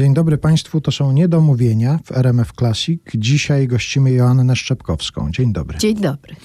Dzień dobry Państwu, to są Niedomówienia w RMF Classic. Dzisiaj gościmy Joannę Szczepkowską. Dzień dobry. Dzień dobry.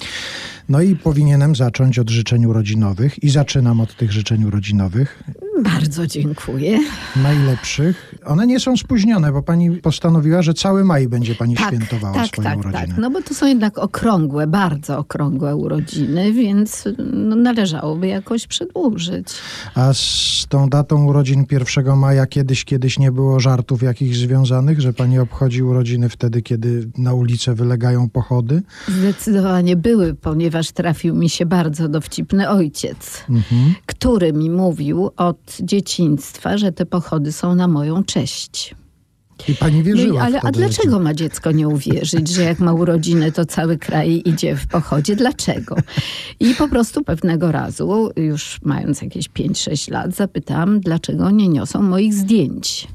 No i powinienem zacząć od życzeń urodzinowych i zaczynam od tych życzeń urodzinowych. Bardzo dziękuję. Najlepszych. One nie są spóźnione, bo pani postanowiła, że cały maj będzie pani tak, świętowała tak, swoją tak, urodzinę. Tak, no bo to są jednak okrągłe, bardzo okrągłe urodziny, więc no, należałoby jakoś przedłużyć. A z tą datą urodzin 1 maja kiedyś, kiedyś nie było żartów jakichś związanych, że pani obchodzi urodziny wtedy, kiedy na ulicę wylegają pochody? Zdecydowanie były, ponieważ trafił mi się bardzo dowcipny ojciec, Mhm. który mi mówił od dzieciństwa, że te pochody są na moją cześć. I pani No wierzyła i, ale a dlaczego ma dziecko nie uwierzyć, że jak ma urodziny, to cały kraj idzie w pochodzie? Dlaczego? I po prostu pewnego razu, już mając jakieś 5-6 lat, zapytałam, dlaczego nie niosą moich zdjęć.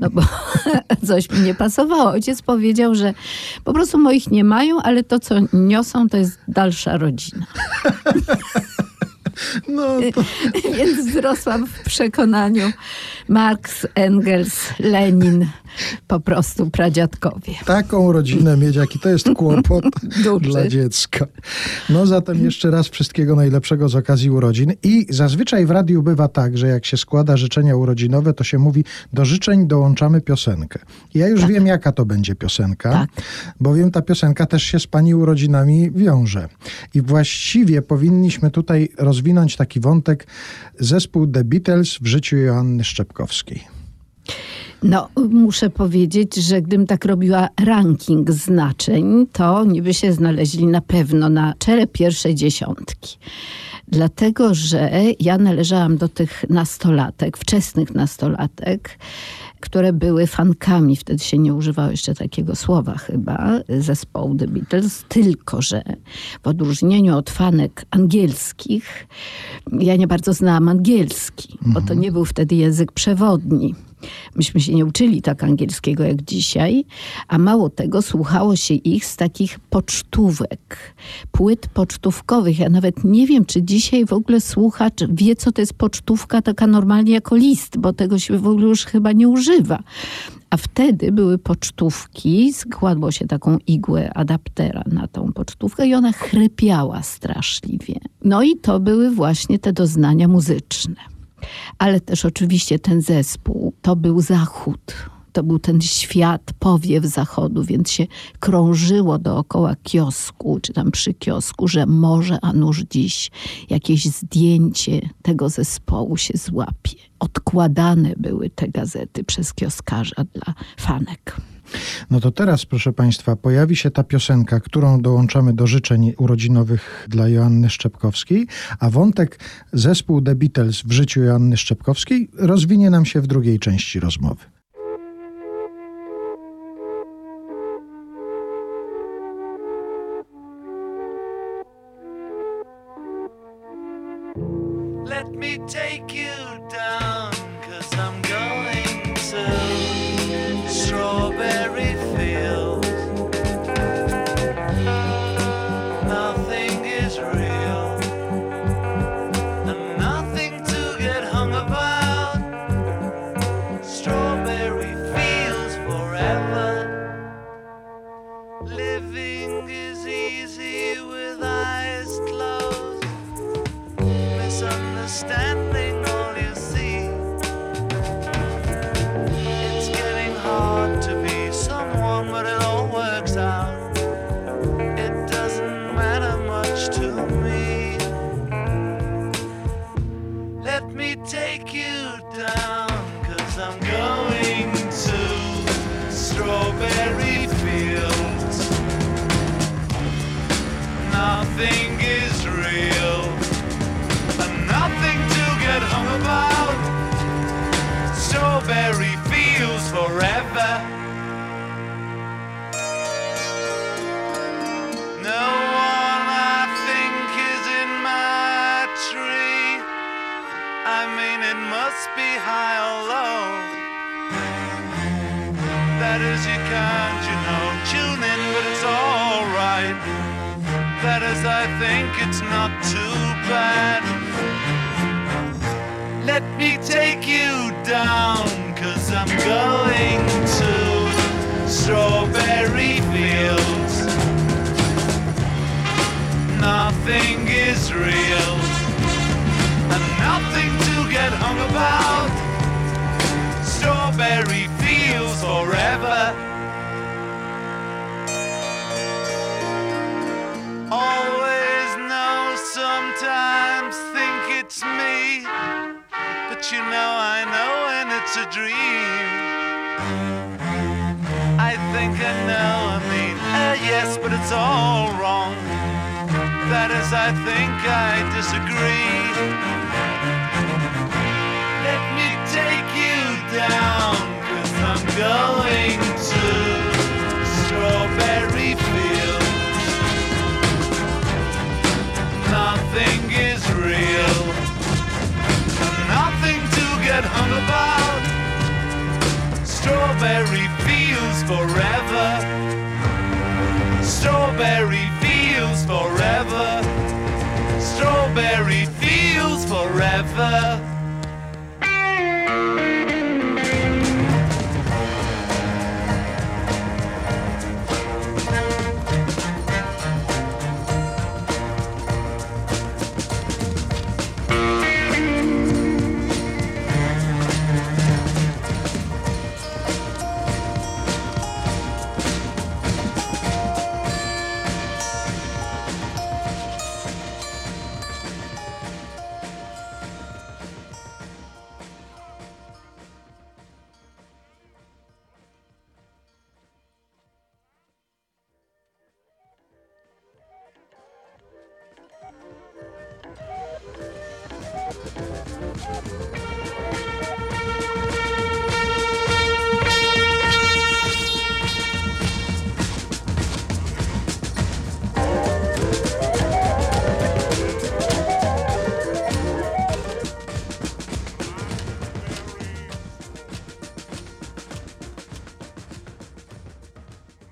No bo coś mi nie pasowało. Ojciec powiedział, że po prostu moich nie mają, ale to, co niosą, to jest dalsza rodzina. No, to... Więc wzrosłam w przekonaniu Marx, Engels, Lenin, po prostu pradziadkowie. Taką rodzinę mieć, jaki to jest kłopot dla dziecka. No zatem jeszcze raz wszystkiego najlepszego z okazji urodzin. I zazwyczaj w radiu bywa tak, że jak się składa życzenia urodzinowe, to się mówi, do życzeń dołączamy piosenkę. Ja już wiem, jaka to będzie piosenka, Tak. bowiem ta piosenka też się z pani urodzinami wiąże. I właściwie powinniśmy tutaj rozwinąć taki wątek zespół The Beatles w życiu Joanny No, muszę powiedzieć, że gdybym tak robiła ranking znaczeń, to niby się znaleźli na pewno na czele pierwszej dziesiątki. Dlatego, że ja należałam do tych nastolatek, wczesnych nastolatek, które były fankami, wtedy się nie używało jeszcze takiego słowa chyba, zespołu The Beatles, tylko że w odróżnieniu od fanek angielskich, ja nie bardzo znałam angielski, bo to nie był wtedy język przewodni. Myśmy się nie uczyli tak angielskiego jak dzisiaj, a mało tego, słuchało się ich z takich pocztówek, płyt pocztówkowych. Ja nawet nie wiem, czy dzisiaj w ogóle słuchacz wie, co to jest pocztówka taka normalnie jako list, bo tego się w ogóle już chyba nie używa. A wtedy były pocztówki, składło się taką igłę adaptera na tą pocztówkę i ona chrypiała straszliwie. No i to były właśnie te doznania muzyczne. Ale też oczywiście ten zespół to był zachód. To był ten świat, powiew zachodu, więc się krążyło dookoła kiosku, czy tam przy kiosku, że może a nuż dziś jakieś zdjęcie tego zespołu się złapie. Odkładane były te gazety przez kioskarza dla fanek. No to teraz, proszę Państwa, pojawi się ta piosenka, którą dołączamy do życzeń urodzinowych dla Joanny Szczepkowskiej, a wątek zespół The Beatles w życiu Joanny Szczepkowskiej rozwinie nam się w drugiej części rozmowy. Let me take You know I know when it's a dream. I think I know, I mean, uh, yes, but it's all wrong. That is, I think I disagree. Let me take you down, cause I'm going get hung about. Strawberry fields forever. Strawberry fields forever. Strawberry fields forever.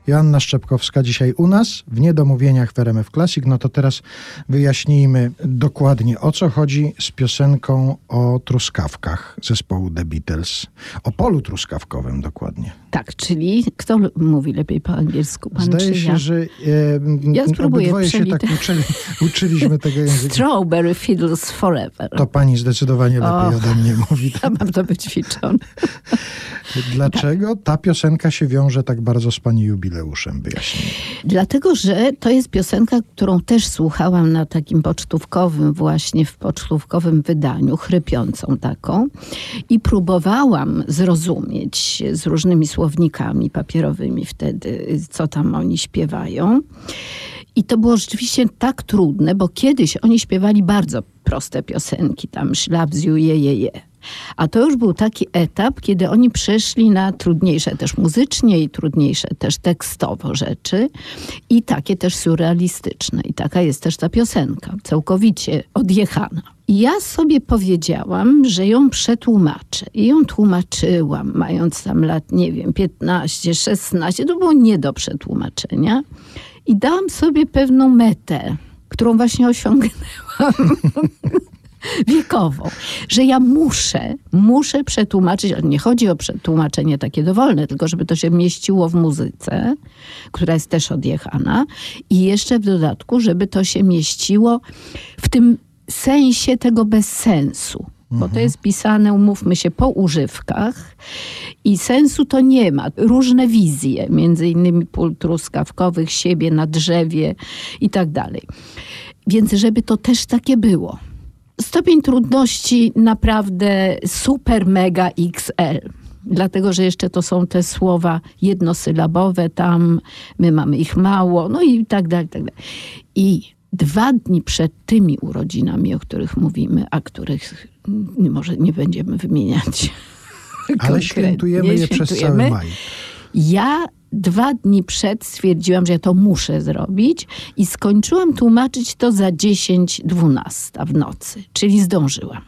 Joanna Szczepkowska dzisiaj u nas w Niedomówieniach w RMF Classic. No to teraz wyjaśnijmy dokładnie o co chodzi z piosenką o truskawkach zespołu The Beatles. O polu truskawkowym dokładnie. Tak, czyli kto mówi lepiej po angielsku? Pan Zdaje czy się, ja? że e, Ja spróbuję obydwoje się tak uczyli, uczyliśmy tego języka. Strawberry Fiddles Forever. To pani zdecydowanie lepiej Och. ode mnie mówi. Ja mam to wyćwiczone. Dlaczego ta piosenka się wiąże tak bardzo z pani jubileuszem? Wyjaśnij. Dlatego, że to jest piosenka, którą też słuchałam na takim pocztówkowym, właśnie w pocztówkowym wydaniu, chrypiącą taką. I próbowałam zrozumieć z różnymi słownikami papierowymi wtedy, co tam oni śpiewają. I to było rzeczywiście tak trudne, bo kiedyś oni śpiewali bardzo proste piosenki, tam szlabziu, je, je, je. A to już był taki etap, kiedy oni przeszli na trudniejsze też muzycznie i trudniejsze też tekstowo rzeczy i takie też surrealistyczne. I taka jest też ta piosenka, całkowicie odjechana. I ja sobie powiedziałam, że ją przetłumaczę. I ją tłumaczyłam, mając tam lat, nie wiem, 15, 16. To było nie do przetłumaczenia. I dałam sobie pewną metę, którą właśnie osiągnęłam wiekową, że ja muszę, muszę przetłumaczyć, nie chodzi o przetłumaczenie takie dowolne, tylko żeby to się mieściło w muzyce, która jest też odjechana i jeszcze w dodatku, żeby to się mieściło w tym sensie tego bez sensu. Bo to jest pisane, umówmy się, po używkach i sensu to nie ma. Różne wizje, między innymi pól truskawkowych, siebie na drzewie i tak dalej. Więc żeby to też takie było. Stopień trudności naprawdę super, mega XL. Dlatego, że jeszcze to są te słowa jednosylabowe, tam my mamy ich mało, no i tak dalej, i tak dalej. I dwa dni przed tymi urodzinami, o których mówimy, a których może nie będziemy wymieniać. Ale konkretnie, świętujemy je przez cały świętujemy. maj. Ja dwa dni przed stwierdziłam, że ja to muszę zrobić i skończyłam tłumaczyć to za 10-12 w nocy, czyli zdążyłam.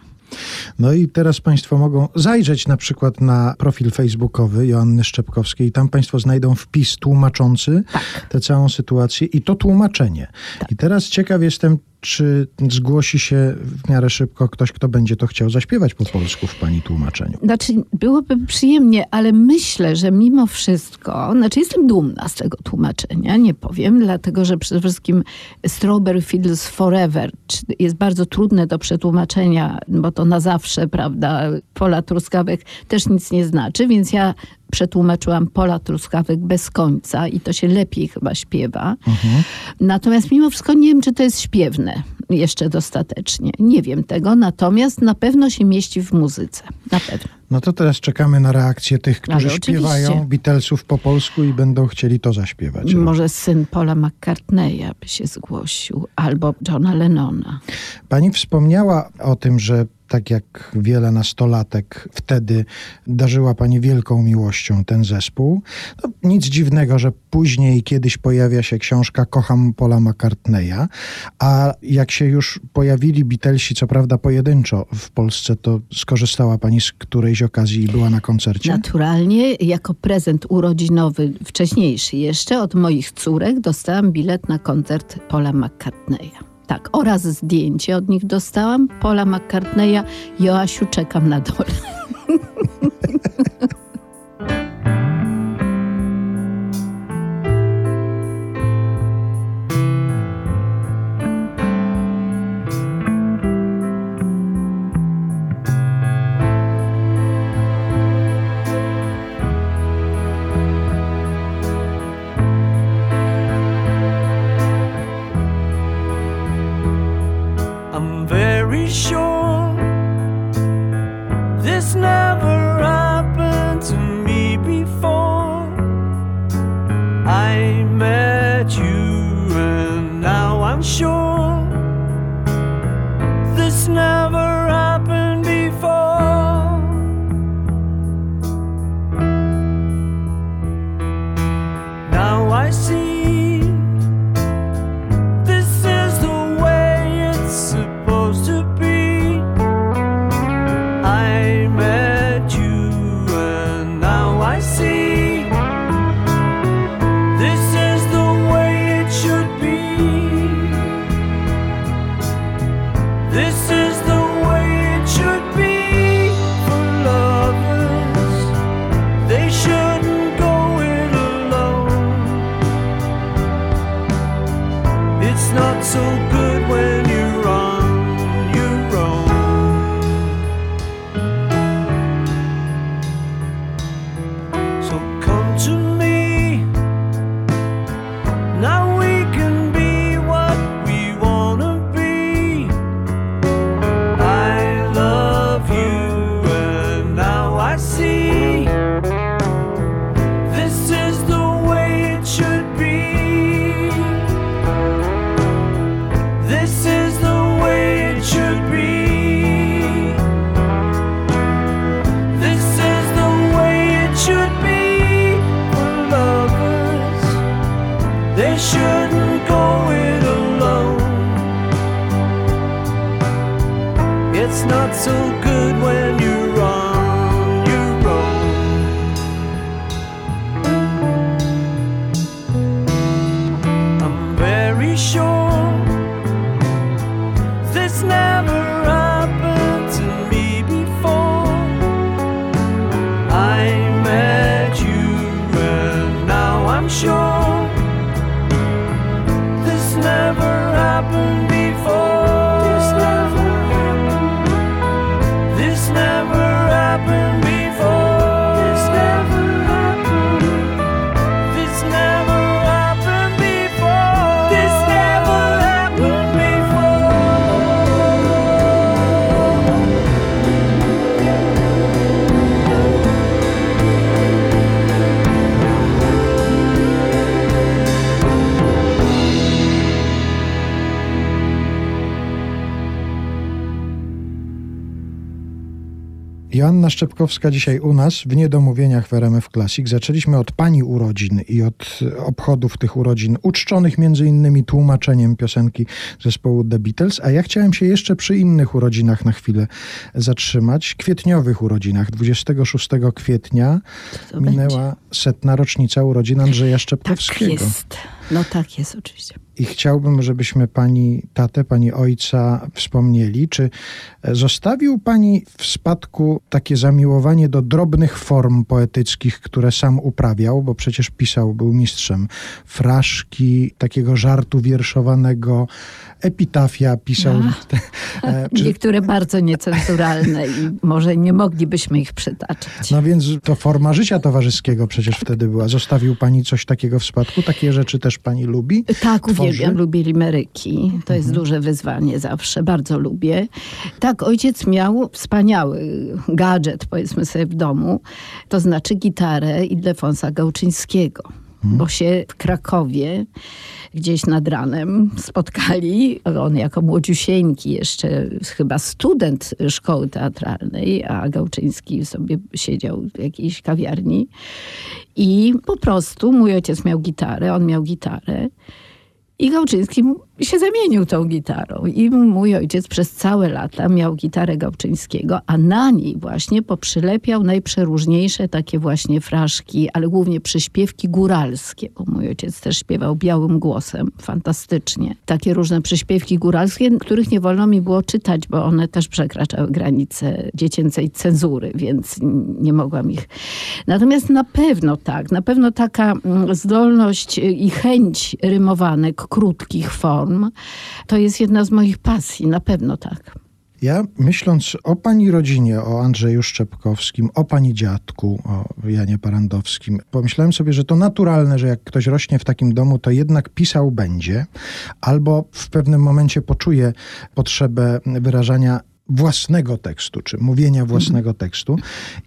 No i teraz Państwo mogą zajrzeć na przykład na profil facebookowy Joanny Szczepkowskiej. Tam Państwo znajdą wpis tłumaczący Tak. tę całą sytuację i to tłumaczenie. I teraz ciekaw jestem, czy zgłosi się w miarę szybko ktoś, kto będzie to chciał zaśpiewać po polsku w pani tłumaczeniu? Znaczy, byłoby przyjemnie, ale myślę, że mimo wszystko, znaczy jestem dumna z tego tłumaczenia, nie powiem, dlatego że przede wszystkim Strawberry Fields Forever jest bardzo trudne do przetłumaczenia, bo to na zawsze, prawda, pola truskawek też nic nie znaczy, więc ja przetłumaczyłam pola truskawek bez końca i to się lepiej chyba śpiewa. Natomiast mimo wszystko nie wiem, czy to jest śpiewne jeszcze dostatecznie. Nie wiem tego, natomiast na pewno się mieści w muzyce. Na pewno. No to teraz czekamy na reakcję tych, którzy Ale śpiewają oczywiście. Beatlesów po polsku i będą chcieli to zaśpiewać. Może syn Paula McCartneya by się zgłosił, albo Johna Lennona. Pani wspomniała o tym, że tak jak wiele nastolatek, wtedy darzyła Pani wielką miłością ten zespół. No, nic dziwnego, że później kiedyś pojawia się książka Kocham Paula McCartneya, a jak się już pojawili Beatlesi, co prawda pojedynczo w Polsce, to skorzystała Pani z którejś okazji i była na koncercie? Naturalnie, jako prezent urodzinowy, wcześniejszy jeszcze, od moich córek dostałam bilet na koncert Paula McCartneya. Tak, oraz zdjęcie od nich dostałam. Paula McCartneya, Joasiu, czekam na dole. sure. Joanna Szczepkowska dzisiaj u nas w Niedomówieniach w RMF Classic. Zaczęliśmy od pani urodzin i od obchodów tych urodzin, uczczonych między innymi tłumaczeniem piosenki zespołu The Beatles, a ja chciałem się jeszcze przy innych urodzinach na chwilę zatrzymać. Kwietniowych urodzinach. 26 kwietnia minęła setna rocznica urodzin Andrzeja Tak Szczepkowskiego. jest. No tak jest oczywiście. I chciałbym, żebyśmy pani tatę, pani ojca wspomnieli. Czy zostawił pani w spadku takie zamiłowanie do drobnych form poetyckich, które sam uprawiał, bo przecież pisał, był mistrzem fraszki, takiego żartu wierszowanego, epitafia pisał. E, czy- Niektóre bardzo niecenzuralne i może nie moglibyśmy ich przytaczać. No więc to forma życia towarzyskiego przecież wtedy była. Zostawił pani coś takiego w spadku? Takie rzeczy też pani lubi? Tak, Tworzy? uwielbiam, lubię limeryki. To jest duże wyzwanie zawsze, bardzo lubię. Tak, ojciec miał wspaniały gadżet, powiedzmy sobie, w domu, to znaczy gitarę Ildefonsa Gałczyńskiego. Bo się w Krakowie gdzieś nad ranem spotkali. On jako młodziusieńki, jeszcze chyba student szkoły teatralnej, a Gałczyński sobie siedział w jakiejś kawiarni. I po prostu mój ojciec miał gitarę, on miał gitarę. I Gałczyński się zamienił tą gitarą. I mój ojciec przez całe lata miał gitarę Gałczyńskiego, a na niej właśnie poprzylepiał najprzeróżniejsze takie właśnie fraszki, ale głównie przyśpiewki góralskie, bo mój ojciec też śpiewał białym głosem, fantastycznie. Takie różne przyśpiewki góralskie, których nie wolno mi było czytać, bo one też przekraczały granice dziecięcej cenzury, więc nie mogłam ich. Natomiast na pewno tak, na pewno taka mm, zdolność i chęć rymowanek, krótkich form, to jest jedna z moich pasji, na pewno tak. Ja myśląc o pani rodzinie, o Andrzeju Szczepkowskim, o pani dziadku, o Janie Parandowskim, pomyślałem sobie, że to naturalne, że jak ktoś rośnie w takim domu, to jednak pisał będzie, albo w pewnym momencie poczuje potrzebę wyrażania własnego tekstu, czy mówienia własnego tekstu.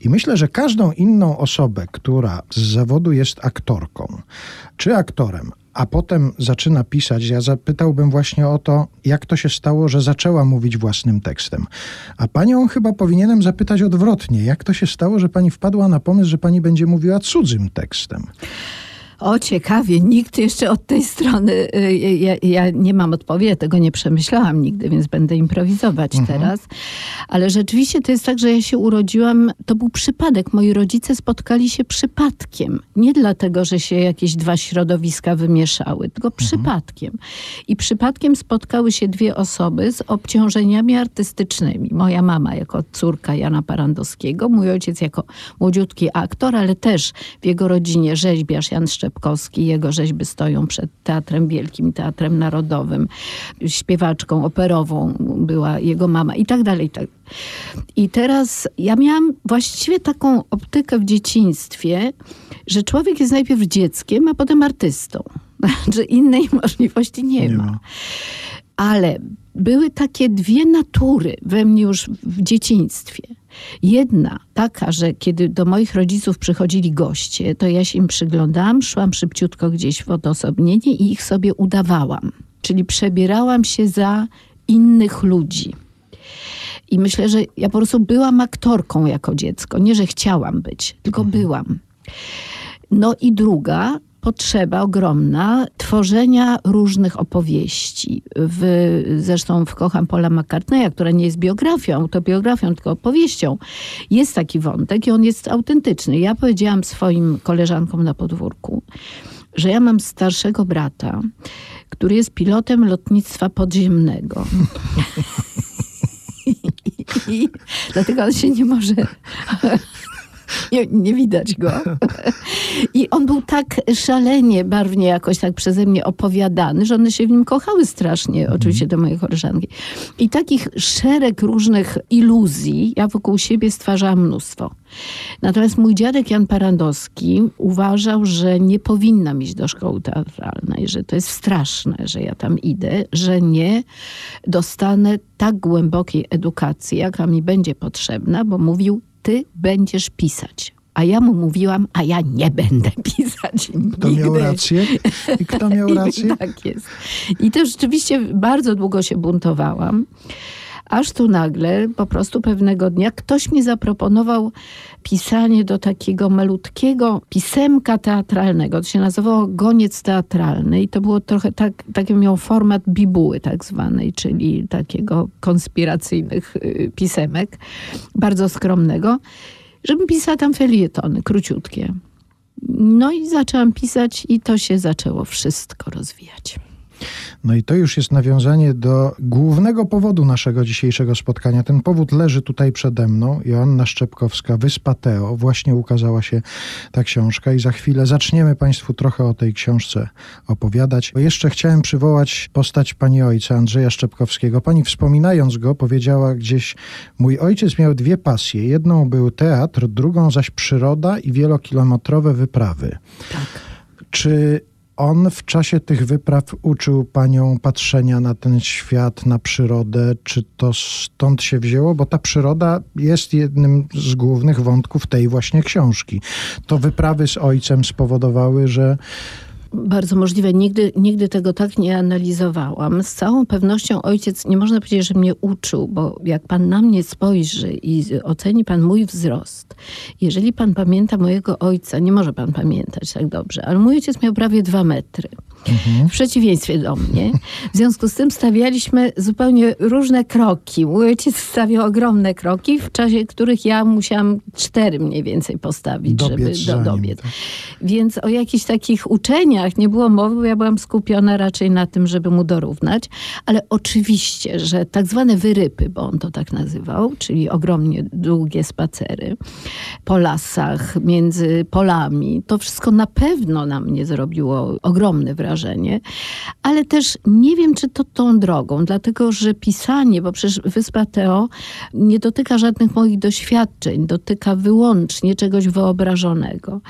I myślę, że każdą inną osobę, która z zawodu jest aktorką, czy aktorem, a potem zaczyna pisać, ja zapytałbym właśnie o to, jak to się stało, że zaczęła mówić własnym tekstem. A panią chyba powinienem zapytać odwrotnie, jak to się stało, że pani wpadła na pomysł, że pani będzie mówiła cudzym tekstem. O, ciekawie, nikt jeszcze od tej strony, y, ja, ja nie mam odpowiedzi, tego nie przemyślałam nigdy, więc będę improwizować teraz. Ale rzeczywiście to jest tak, że ja się urodziłam, to był przypadek. Moi rodzice spotkali się przypadkiem. Nie dlatego, że się jakieś dwa środowiska wymieszały, tylko przypadkiem. I przypadkiem spotkały się dwie osoby z obciążeniami artystycznymi. Moja mama jako córka Jana Parandowskiego, mój ojciec jako młodziutki aktor, ale też w jego rodzinie rzeźbiarz Jan Szczepkowski, jego rzeźby stoją przed Teatrem Wielkim, Teatrem Narodowym, śpiewaczką operową była jego mama i tak dalej. i tak. I teraz ja miałam właściwie taką optykę w dzieciństwie, że człowiek jest najpierw dzieckiem, a potem artystą. Że innej możliwości nie, Nie ma. ma. Ale były takie dwie natury we mnie już w dzieciństwie. Jedna taka, że kiedy do moich rodziców przychodzili goście, to ja się im przyglądałam, szłam szybciutko gdzieś w odosobnienie i ich sobie udawałam. Czyli przebierałam się za innych ludzi. I myślę, że ja po prostu byłam aktorką jako dziecko. Nie, że chciałam być, tylko byłam. No i druga potrzeba ogromna tworzenia różnych opowieści. W, zresztą w Kocham Paula McCartneya, która nie jest biografią, autobiografią, tylko opowieścią. Jest taki wątek i on jest autentyczny. Ja powiedziałam swoim koleżankom na podwórku, że ja mam starszego brata, który jest pilotem lotnictwa podziemnego. I dlatego on się nie może. Nie, nie widać go. I on był tak szalenie, barwnie jakoś tak przeze mnie opowiadany, że one się w nim kochały strasznie, oczywiście do mojej koleżanki. I takich szereg różnych iluzji ja wokół siebie stwarzałam mnóstwo. Natomiast mój dziadek Jan Parandowski uważał, że nie powinnam iść do szkoły teatralnej, że to jest straszne, że ja tam idę, że nie dostanę tak głębokiej edukacji, jaka mi będzie potrzebna, bo mówił, ty będziesz pisać. A ja mu mówiłam, a ja nie będę pisać Kto nigdy. miał rację? I kto miał rację? tak jest. I to rzeczywiście bardzo długo się buntowałam. Aż tu nagle, po prostu pewnego dnia, ktoś mi zaproponował pisanie do takiego malutkiego pisemka teatralnego. To się nazywało Goniec Teatralny i to było trochę tak, taki miał format bibuły tak zwanej, czyli takiego konspiracyjnych y, pisemek, bardzo skromnego, żebym pisała tam felietony, króciutkie. No i zaczęłam pisać i to się zaczęło wszystko rozwijać. No i to już jest nawiązanie do głównego powodu naszego dzisiejszego spotkania. Ten powód leży tutaj przede mną. Joanna Szczepkowska, Wyspa Teo. Właśnie ukazała się ta książka i za chwilę zaczniemy Państwu trochę o tej książce opowiadać. Bo jeszcze chciałem przywołać postać pani ojca, Andrzeja Szczepkowskiego. Pani wspominając go powiedziała gdzieś, mój ojciec miał dwie pasje. Jedną był teatr, drugą zaś przyroda i wielokilometrowe wyprawy. Tak. Czy on w czasie tych wypraw uczył panią patrzenia na ten świat, na przyrodę? Czy to stąd się wzięło? Bo ta przyroda jest jednym z głównych wątków tej właśnie książki. To wyprawy z ojcem spowodowały, że Bardzo możliwe. Nigdy, nigdy tego tak nie analizowałam. Z całą pewnością ojciec, nie można powiedzieć, że mnie uczył, bo jak pan na mnie spojrzy i oceni pan mój wzrost, jeżeli pan pamięta mojego ojca, nie może pan pamiętać tak dobrze, ale mój ojciec miał prawie dwa metry. W przeciwieństwie do mnie. W związku z tym stawialiśmy zupełnie różne kroki. Mój ojciec stawiał ogromne kroki, w czasie których ja musiałam cztery mniej więcej postawić, Dobiec żeby do, dobiec. tak. Więc o jakichś takich uczeniach nie było mowy, bo ja byłam skupiona raczej na tym, żeby mu dorównać. Ale oczywiście, że tak zwane wyrypy, bo on to tak nazywał, czyli ogromnie długie spacery po lasach, między polami, to wszystko na pewno na mnie zrobiło ogromne wrażenie. Ale też nie wiem, czy to tą drogą, dlatego że pisanie, bo przecież Wyspa Teo nie dotyka żadnych moich doświadczeń, dotyka wyłącznie czegoś wyobrażonego.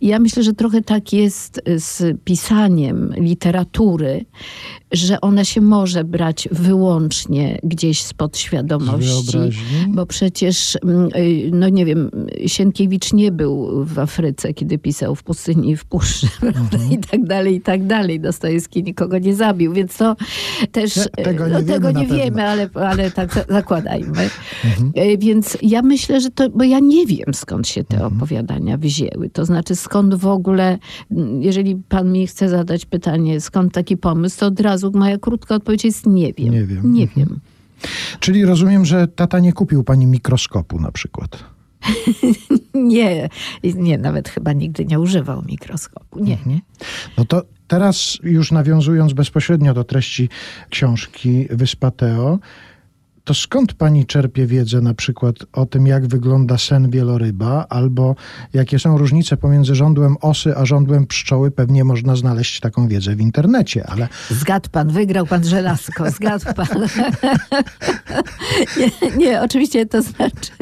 I ja myślę, że trochę tak jest z pisaniem literatury, że ona się może brać wyłącznie gdzieś spod z świadomości. wyobraźni. Bo przecież, mm, y, no nie wiem, Sienkiewicz nie był w Afryce, kiedy pisał w pustyni i w puszczy, prawda? I tak dalej, i tak dalej. Dostojewski nikogo nie zabił, więc to też... Te- tego y, nie no, wiemy tego na nie wiemy, ale, ale tak za- zakładajmy. Y, Więc ja myślę, że to, bo ja nie wiem skąd się te opowiadania wzięły. To znaczy skąd w ogóle, mm, jeżeli pan mi chce zadać pytanie, skąd taki pomysł, to od razu moja krótka odpowiedź jest nie wiem. Nie wiem. Nie Mhm. wiem. Czyli rozumiem, że tata nie kupił pani mikroskopu na przykład. Nie, nie, nawet chyba nigdy nie używał mikroskopu. Nie, nie. No to teraz już nawiązując bezpośrednio do treści książki Wyspa Teo, to skąd pani czerpie wiedzę na przykład o tym, jak wygląda sen wieloryba, albo jakie są różnice pomiędzy żądłem osy a żądłem pszczoły? Pewnie można znaleźć taką wiedzę w internecie, ale Zgadł pan, wygrał pan żelazko, zgadł pan. nie, nie, oczywiście to znaczy,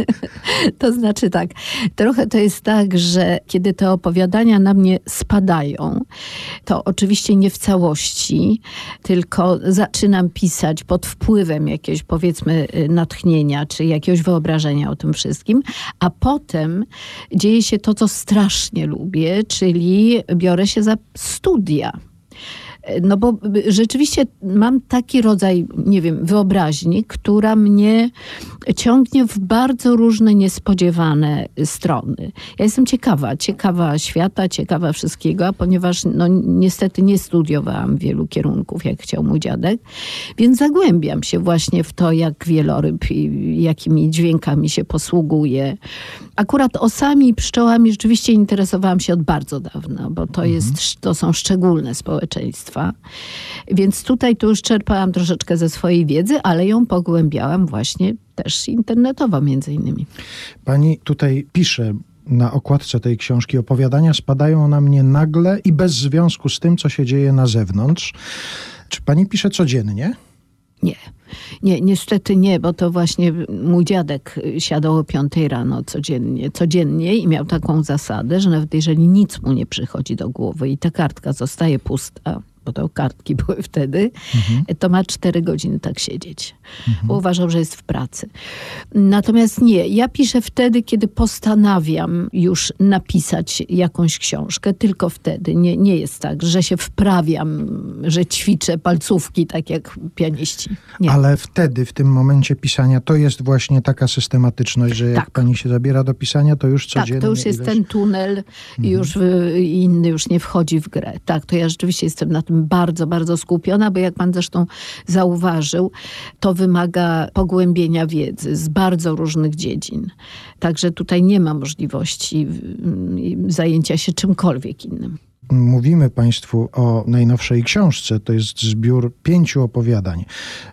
to znaczy tak. Trochę to jest tak, że kiedy te opowiadania na mnie spadają, to oczywiście nie w całości, tylko zaczynam pisać pod wpływem jakiegoś powiedzmy natchnienia, czy jakiegoś wyobrażenia o tym wszystkim, a potem dzieje się to, co strasznie lubię, czyli biorę się za studia. No bo rzeczywiście mam taki rodzaj, nie wiem, wyobraźni, która mnie ciągnie w bardzo różne niespodziewane strony. Ja jestem ciekawa, ciekawa świata, ciekawa wszystkiego, a ponieważ no, niestety nie studiowałam wielu kierunków, jak chciał mój dziadek, więc zagłębiam się właśnie w to, jak wieloryb, i jakimi dźwiękami się posługuje. Akurat osami i pszczołami rzeczywiście interesowałam się od bardzo dawna, bo to, jest, to są szczególne społeczeństwa. Więc tutaj tu już czerpałam troszeczkę ze swojej wiedzy, ale ją pogłębiałam właśnie też internetowo między innymi. pani tutaj pisze na okładce tej książki opowiadania spadają na mnie nagle i bez związku z tym, co się dzieje na zewnątrz. Czy pani pisze codziennie? Nie, nie, niestety nie, bo to właśnie mój dziadek siadał o piątej rano codziennie, codziennie i miał taką zasadę, że nawet jeżeli nic mu nie przychodzi do głowy i ta kartka zostaje pusta, bo to kartki były wtedy, to ma cztery godziny tak siedzieć. Bo uważał, że jest w pracy. Natomiast nie, ja piszę wtedy, kiedy postanawiam już napisać jakąś książkę, tylko wtedy. Nie, nie jest tak, że się wprawiam, że ćwiczę palcówki, tak jak pianiści. Nie. Ale wtedy, w tym momencie pisania, to jest właśnie taka systematyczność, że jak Tak. pani się zabiera do pisania, to już codziennie... Tak, to już jest ileś- ten tunel i już y, inny już nie wchodzi w grę. Tak, to ja rzeczywiście jestem na tym bardzo, bardzo skupiona, bo jak pan zresztą zauważył, to wymaga pogłębienia wiedzy z bardzo różnych dziedzin. Także tutaj nie ma możliwości y, zajęcia się czymkolwiek innym. mówimy Państwu o najnowszej książce, to jest zbiór pięciu opowiadań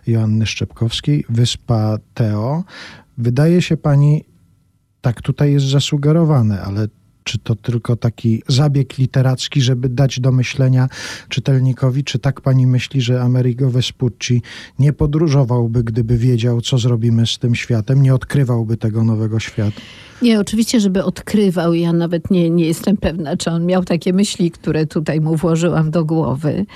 Joanny Szczepkowskiej, Wyspa Teo. Wydaje się Pani, tak tutaj jest zasugerowane, ale czy to tylko taki zabieg literacki, żeby dać do myślenia czytelnikowi, czy tak pani myśli, że Amerigo Vespucci nie podróżowałby, gdyby wiedział, co zrobimy z tym światem, nie odkrywałby tego nowego świata? Nie, oczywiście, żeby odkrywał. Ja nawet nie, nie jestem pewna, czy on miał takie myśli, które tutaj mu włożyłam do głowy.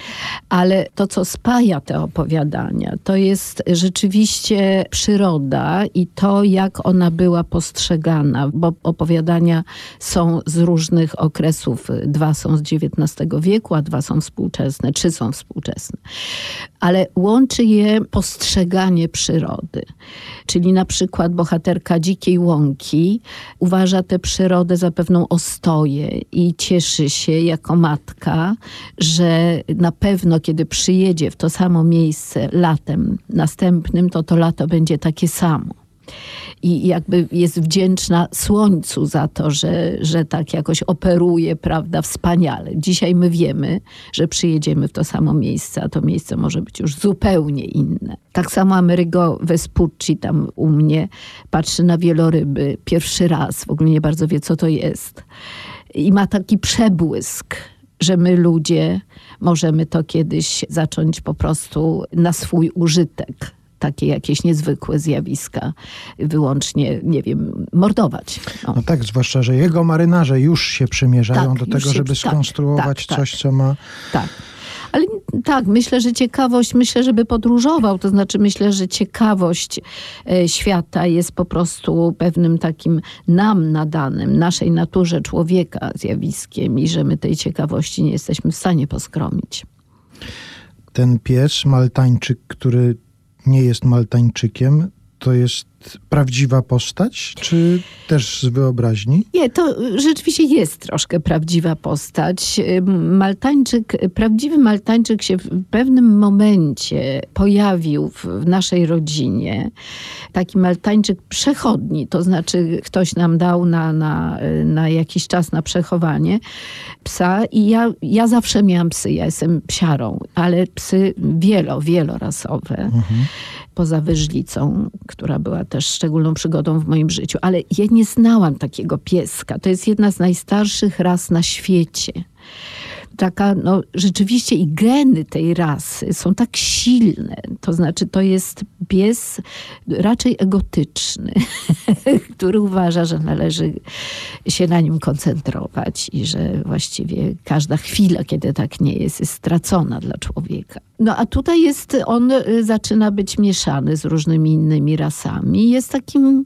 Ale to, co spaja te opowiadania, to jest rzeczywiście przyroda i to, jak ona była postrzegana, bo opowiadania są z różnych okresów. Dwa są z XIX wieku, a dwa są współczesne, trzy są współczesne. Ale łączy je postrzeganie przyrody. Czyli na przykład bohaterka Dzikiej Łąki uważa tę przyrodę za pewną ostoję i cieszy się jako matka, że na pewno kiedy przyjedzie w to samo miejsce latem następnym, to to lato będzie takie samo i jakby jest wdzięczna słońcu za to, że, że tak jakoś operuje, prawda, wspaniale. Dzisiaj my wiemy, że przyjedziemy w to samo miejsce, a to miejsce może być już zupełnie inne. Tak samo Amerigo Vespucci tam u mnie patrzy na wieloryby pierwszy raz, w ogóle nie bardzo wie, co to jest. I ma taki przebłysk, że my ludzie możemy to kiedyś zacząć po prostu na swój użytek takie jakieś niezwykłe zjawiska wyłącznie, nie wiem, mordować. O. No tak, zwłaszcza, że jego marynarze już się przymierzają Tak, do tego, się- żeby tak, skonstruować tak, coś, tak. co ma... Tak. Ale tak, myślę, że ciekawość, myślę, żeby podróżował, to znaczy myślę, że ciekawość e, świata jest po prostu pewnym takim nam nadanym, naszej naturze człowieka zjawiskiem i że my tej ciekawości nie jesteśmy w stanie poskromić. Ten pies, Maltańczyk, który nie jest Maltańczykiem, to jest prawdziwa postać, czy też z wyobraźni? Nie, to rzeczywiście jest troszkę prawdziwa postać. Maltańczyk, prawdziwy Maltańczyk się w pewnym momencie pojawił w, w naszej rodzinie. Taki Maltańczyk przechodni, to znaczy ktoś nam dał na, na, na jakiś czas na przechowanie psa i ja, ja zawsze miałam psy, ja jestem psiarą, ale psy wielo, wielorasowe poza wyżlicą, która była też szczególną przygodą w moim życiu. Ale ja nie znałam takiego pieska. To jest jedna z najstarszych ras na świecie. Taka, no rzeczywiście i geny tej rasy są tak silne. To znaczy, to jest pies raczej egotyczny, który uważa, że należy się na nim koncentrować i że właściwie każda chwila, kiedy tak nie jest, jest stracona dla człowieka. No a tutaj jest, on y, zaczyna być mieszany z różnymi innymi rasami. Jest takim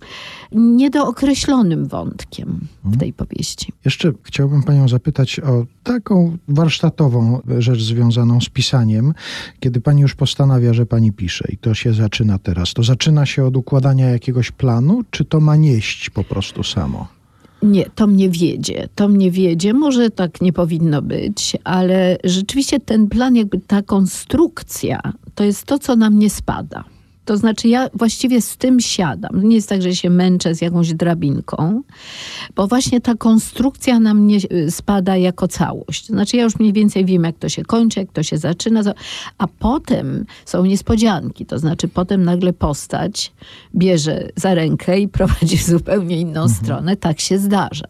niedookreślonym wątkiem w tej powieści. Jeszcze chciałbym panią zapytać o taką warsztatową rzecz związaną z pisaniem. Kiedy pani już postanawia, że pani pisze i to się zaczyna teraz, to zaczyna się od układania jakiegoś planu, czy to ma nieść po prostu samo? Nie, to mnie wiedzie. To mnie wiedzie. Może tak nie powinno być, ale rzeczywiście ten plan, jakby ta konstrukcja, to jest to, co na mnie spada. To znaczy, ja właściwie z tym siadam. Nie jest tak, że się męczę z jakąś drabinką, bo właśnie ta konstrukcja na mnie y, spada jako całość. To znaczy, ja już mniej więcej wiem, jak to się kończy, jak to się zaczyna, za- a potem są niespodzianki. To znaczy, potem nagle postać bierze za rękę i prowadzi w zupełnie inną stronę. Tak się zdarza.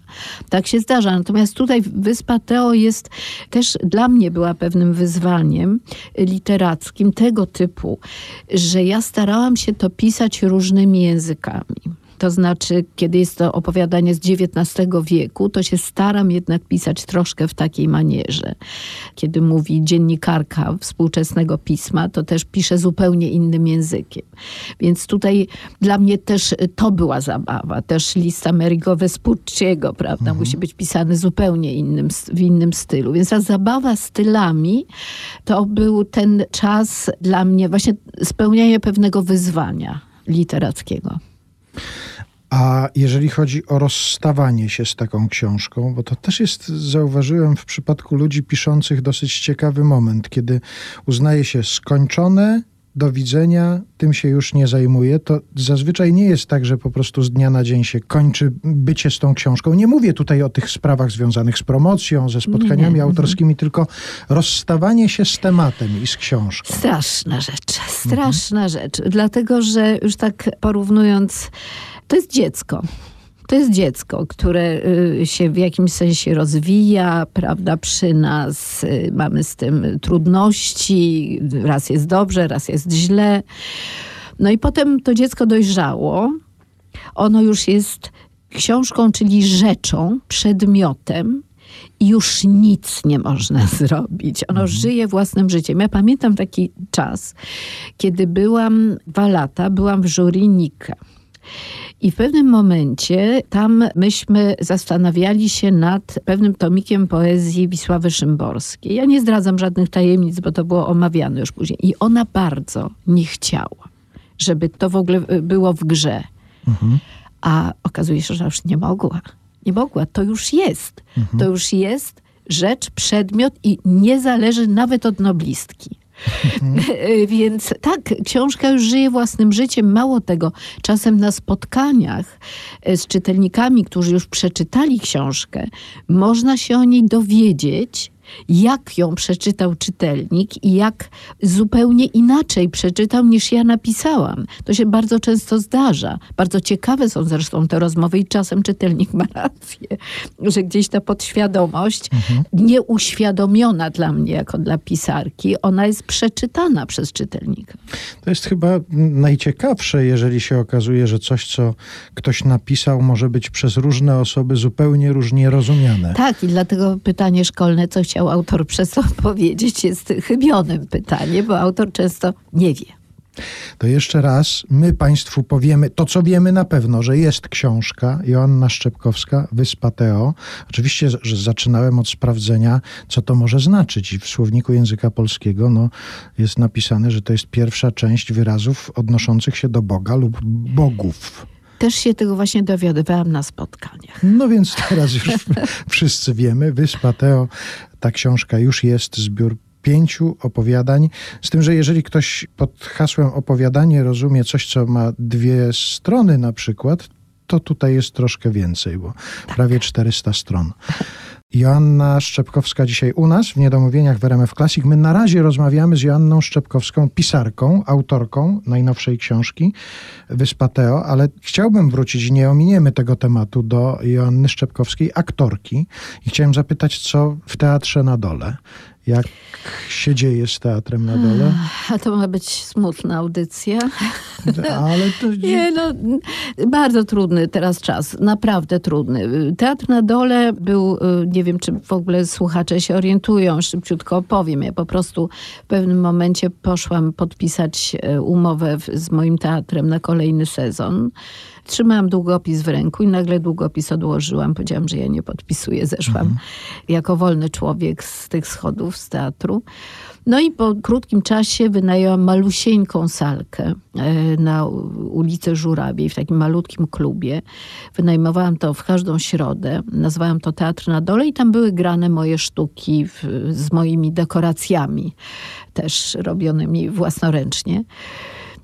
Tak się zdarza. Natomiast tutaj Wyspa Teo jest też dla mnie była pewnym wyzwaniem literackim tego typu, że ja starałam się to pisać różnymi językami. To znaczy, kiedy jest to opowiadanie z XIX wieku, to się staram jednak pisać troszkę w takiej manierze. Kiedy mówi dziennikarka współczesnego pisma, to też pisze zupełnie innym językiem. Więc tutaj dla mnie też to była zabawa. Też list Amerigo Vespucciego, prawda, musi być pisany zupełnie innym, w innym stylu. Więc ta zabawa stylami to był ten czas dla mnie właśnie spełniania pewnego wyzwania literackiego. A jeżeli chodzi o rozstawanie się z taką książką, bo to też jest, zauważyłem w przypadku ludzi piszących, dosyć ciekawy moment, kiedy uznaje się skończone do widzenia, tym się już nie zajmuję. To zazwyczaj nie jest tak, że po prostu z dnia na dzień się kończy bycie z tą książką. Nie mówię tutaj o tych sprawach związanych z promocją, ze spotkaniami Nie. autorskimi, tylko rozstawanie się z tematem i z książką. Straszna rzecz, straszna rzecz. Dlatego, że już tak porównując, to jest dziecko. To jest dziecko, które y, się w jakimś sensie rozwija, prawda, przy nas. y, Mamy z tym trudności, raz jest dobrze, raz jest źle. No i potem to dziecko dojrzało. Ono już jest książką, czyli rzeczą, przedmiotem i już nic nie można zrobić. Ono żyje własnym życiem. Ja pamiętam taki czas, kiedy byłam dwa lata, byłam w jury Nika. I w pewnym momencie tam myśmy zastanawiali się nad pewnym tomikiem poezji Wisławy Szymborskiej. Ja nie zdradzam żadnych tajemnic, bo to było omawiane już później. I ona bardzo nie chciała, żeby to w ogóle y, było w grze. A okazuje się, że już nie mogła. Nie mogła. To już jest. To już jest rzecz, przedmiot i nie zależy nawet od noblistki. Więc tak, książka już żyje własnym życiem. Mało tego, czasem na spotkaniach e, z czytelnikami, którzy już przeczytali książkę, można się o niej dowiedzieć, jak ją przeczytał czytelnik i jak zupełnie inaczej przeczytał niż ja napisałam. To się bardzo często zdarza. Bardzo ciekawe są zresztą te rozmowy i czasem czytelnik ma rację, że gdzieś ta podświadomość, nieuświadomiona dla mnie jako dla pisarki, ona jest przeczytana przez czytelnika. To jest chyba najciekawsze, jeżeli się okazuje, że coś, co ktoś napisał, może być przez różne osoby zupełnie różnie rozumiane. Tak, i dlatego pytanie szkolne, co chciał autor przez to powiedzieć, jest chybionym pytaniem, bo autor często nie wie. To jeszcze raz my Państwu powiemy to, co wiemy na pewno, że jest książka Joanna Szczepkowska, Wyspa Teo. Oczywiście, że zaczynałem od sprawdzenia, co to może znaczyć. I w słowniku języka polskiego no, jest napisane, że to jest pierwsza część wyrazów odnoszących się do Boga lub bogów. Też się tego właśnie dowiadywałam na spotkaniach. No więc teraz już wszyscy wiemy, Wyspa Teo, ta książka już jest, zbiór pięciu opowiadań. Z tym, że jeżeli ktoś pod hasłem opowiadanie rozumie coś, co ma dwie strony na przykład, to tutaj jest troszkę więcej, bo prawie 400 stron. Joanna Szczepkowska dzisiaj u nas w Niedomówieniach w RMF Classic. My na razie rozmawiamy z Joanną Szczepkowską, pisarką, autorką najnowszej książki Wyspa Teo, ale chciałbym wrócić, nie ominiemy tego tematu, do Joanny Szczepkowskiej, aktorki. I chciałem zapytać, co w Teatrze na Dole? Jak się dzieje z Teatrem na Dole? A to ma być smutna audycja. Ale to... Nie, no, bardzo trudny teraz czas, naprawdę trudny. Teatr na dole był, y, nie wiem, czy w ogóle słuchacze się orientują, szybciutko opowiem. Ja po prostu w pewnym momencie poszłam podpisać e, umowę z moim teatrem na kolejny sezon. Trzymałam długopis w ręku i nagle długopis odłożyłam. Powiedziałam, że ja nie podpisuję. Zeszłam jako wolny człowiek z tych schodów z teatru. No i po krótkim czasie wynajęłam malusieńką salkę e, na ulicy Żurawiej, w takim malutkim klubie. Wynajmowałam to w każdą środę. Nazwałam to Teatr na Dole i tam były grane moje sztuki w, z moimi dekoracjami, też robionymi własnoręcznie.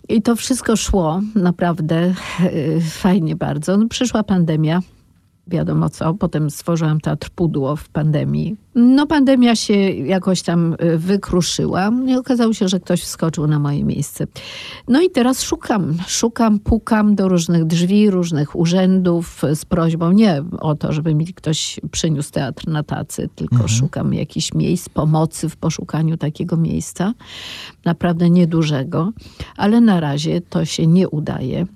I to wszystko szło naprawdę e, fajnie bardzo. No, przyszła pandemia, wiadomo co. Potem stworzyłam teatr Pudło w pandemii. No pandemia się jakoś tam y, wykruszyła i okazało się, że ktoś wskoczył na moje miejsce. No i teraz szukam, szukam, pukam do różnych drzwi, różnych urzędów z prośbą nie o to, żeby mi ktoś przyniósł teatr na tacy, tylko szukam jakichś miejsc, pomocy w poszukaniu takiego miejsca. Naprawdę niedużego, ale na razie to się nie udaje.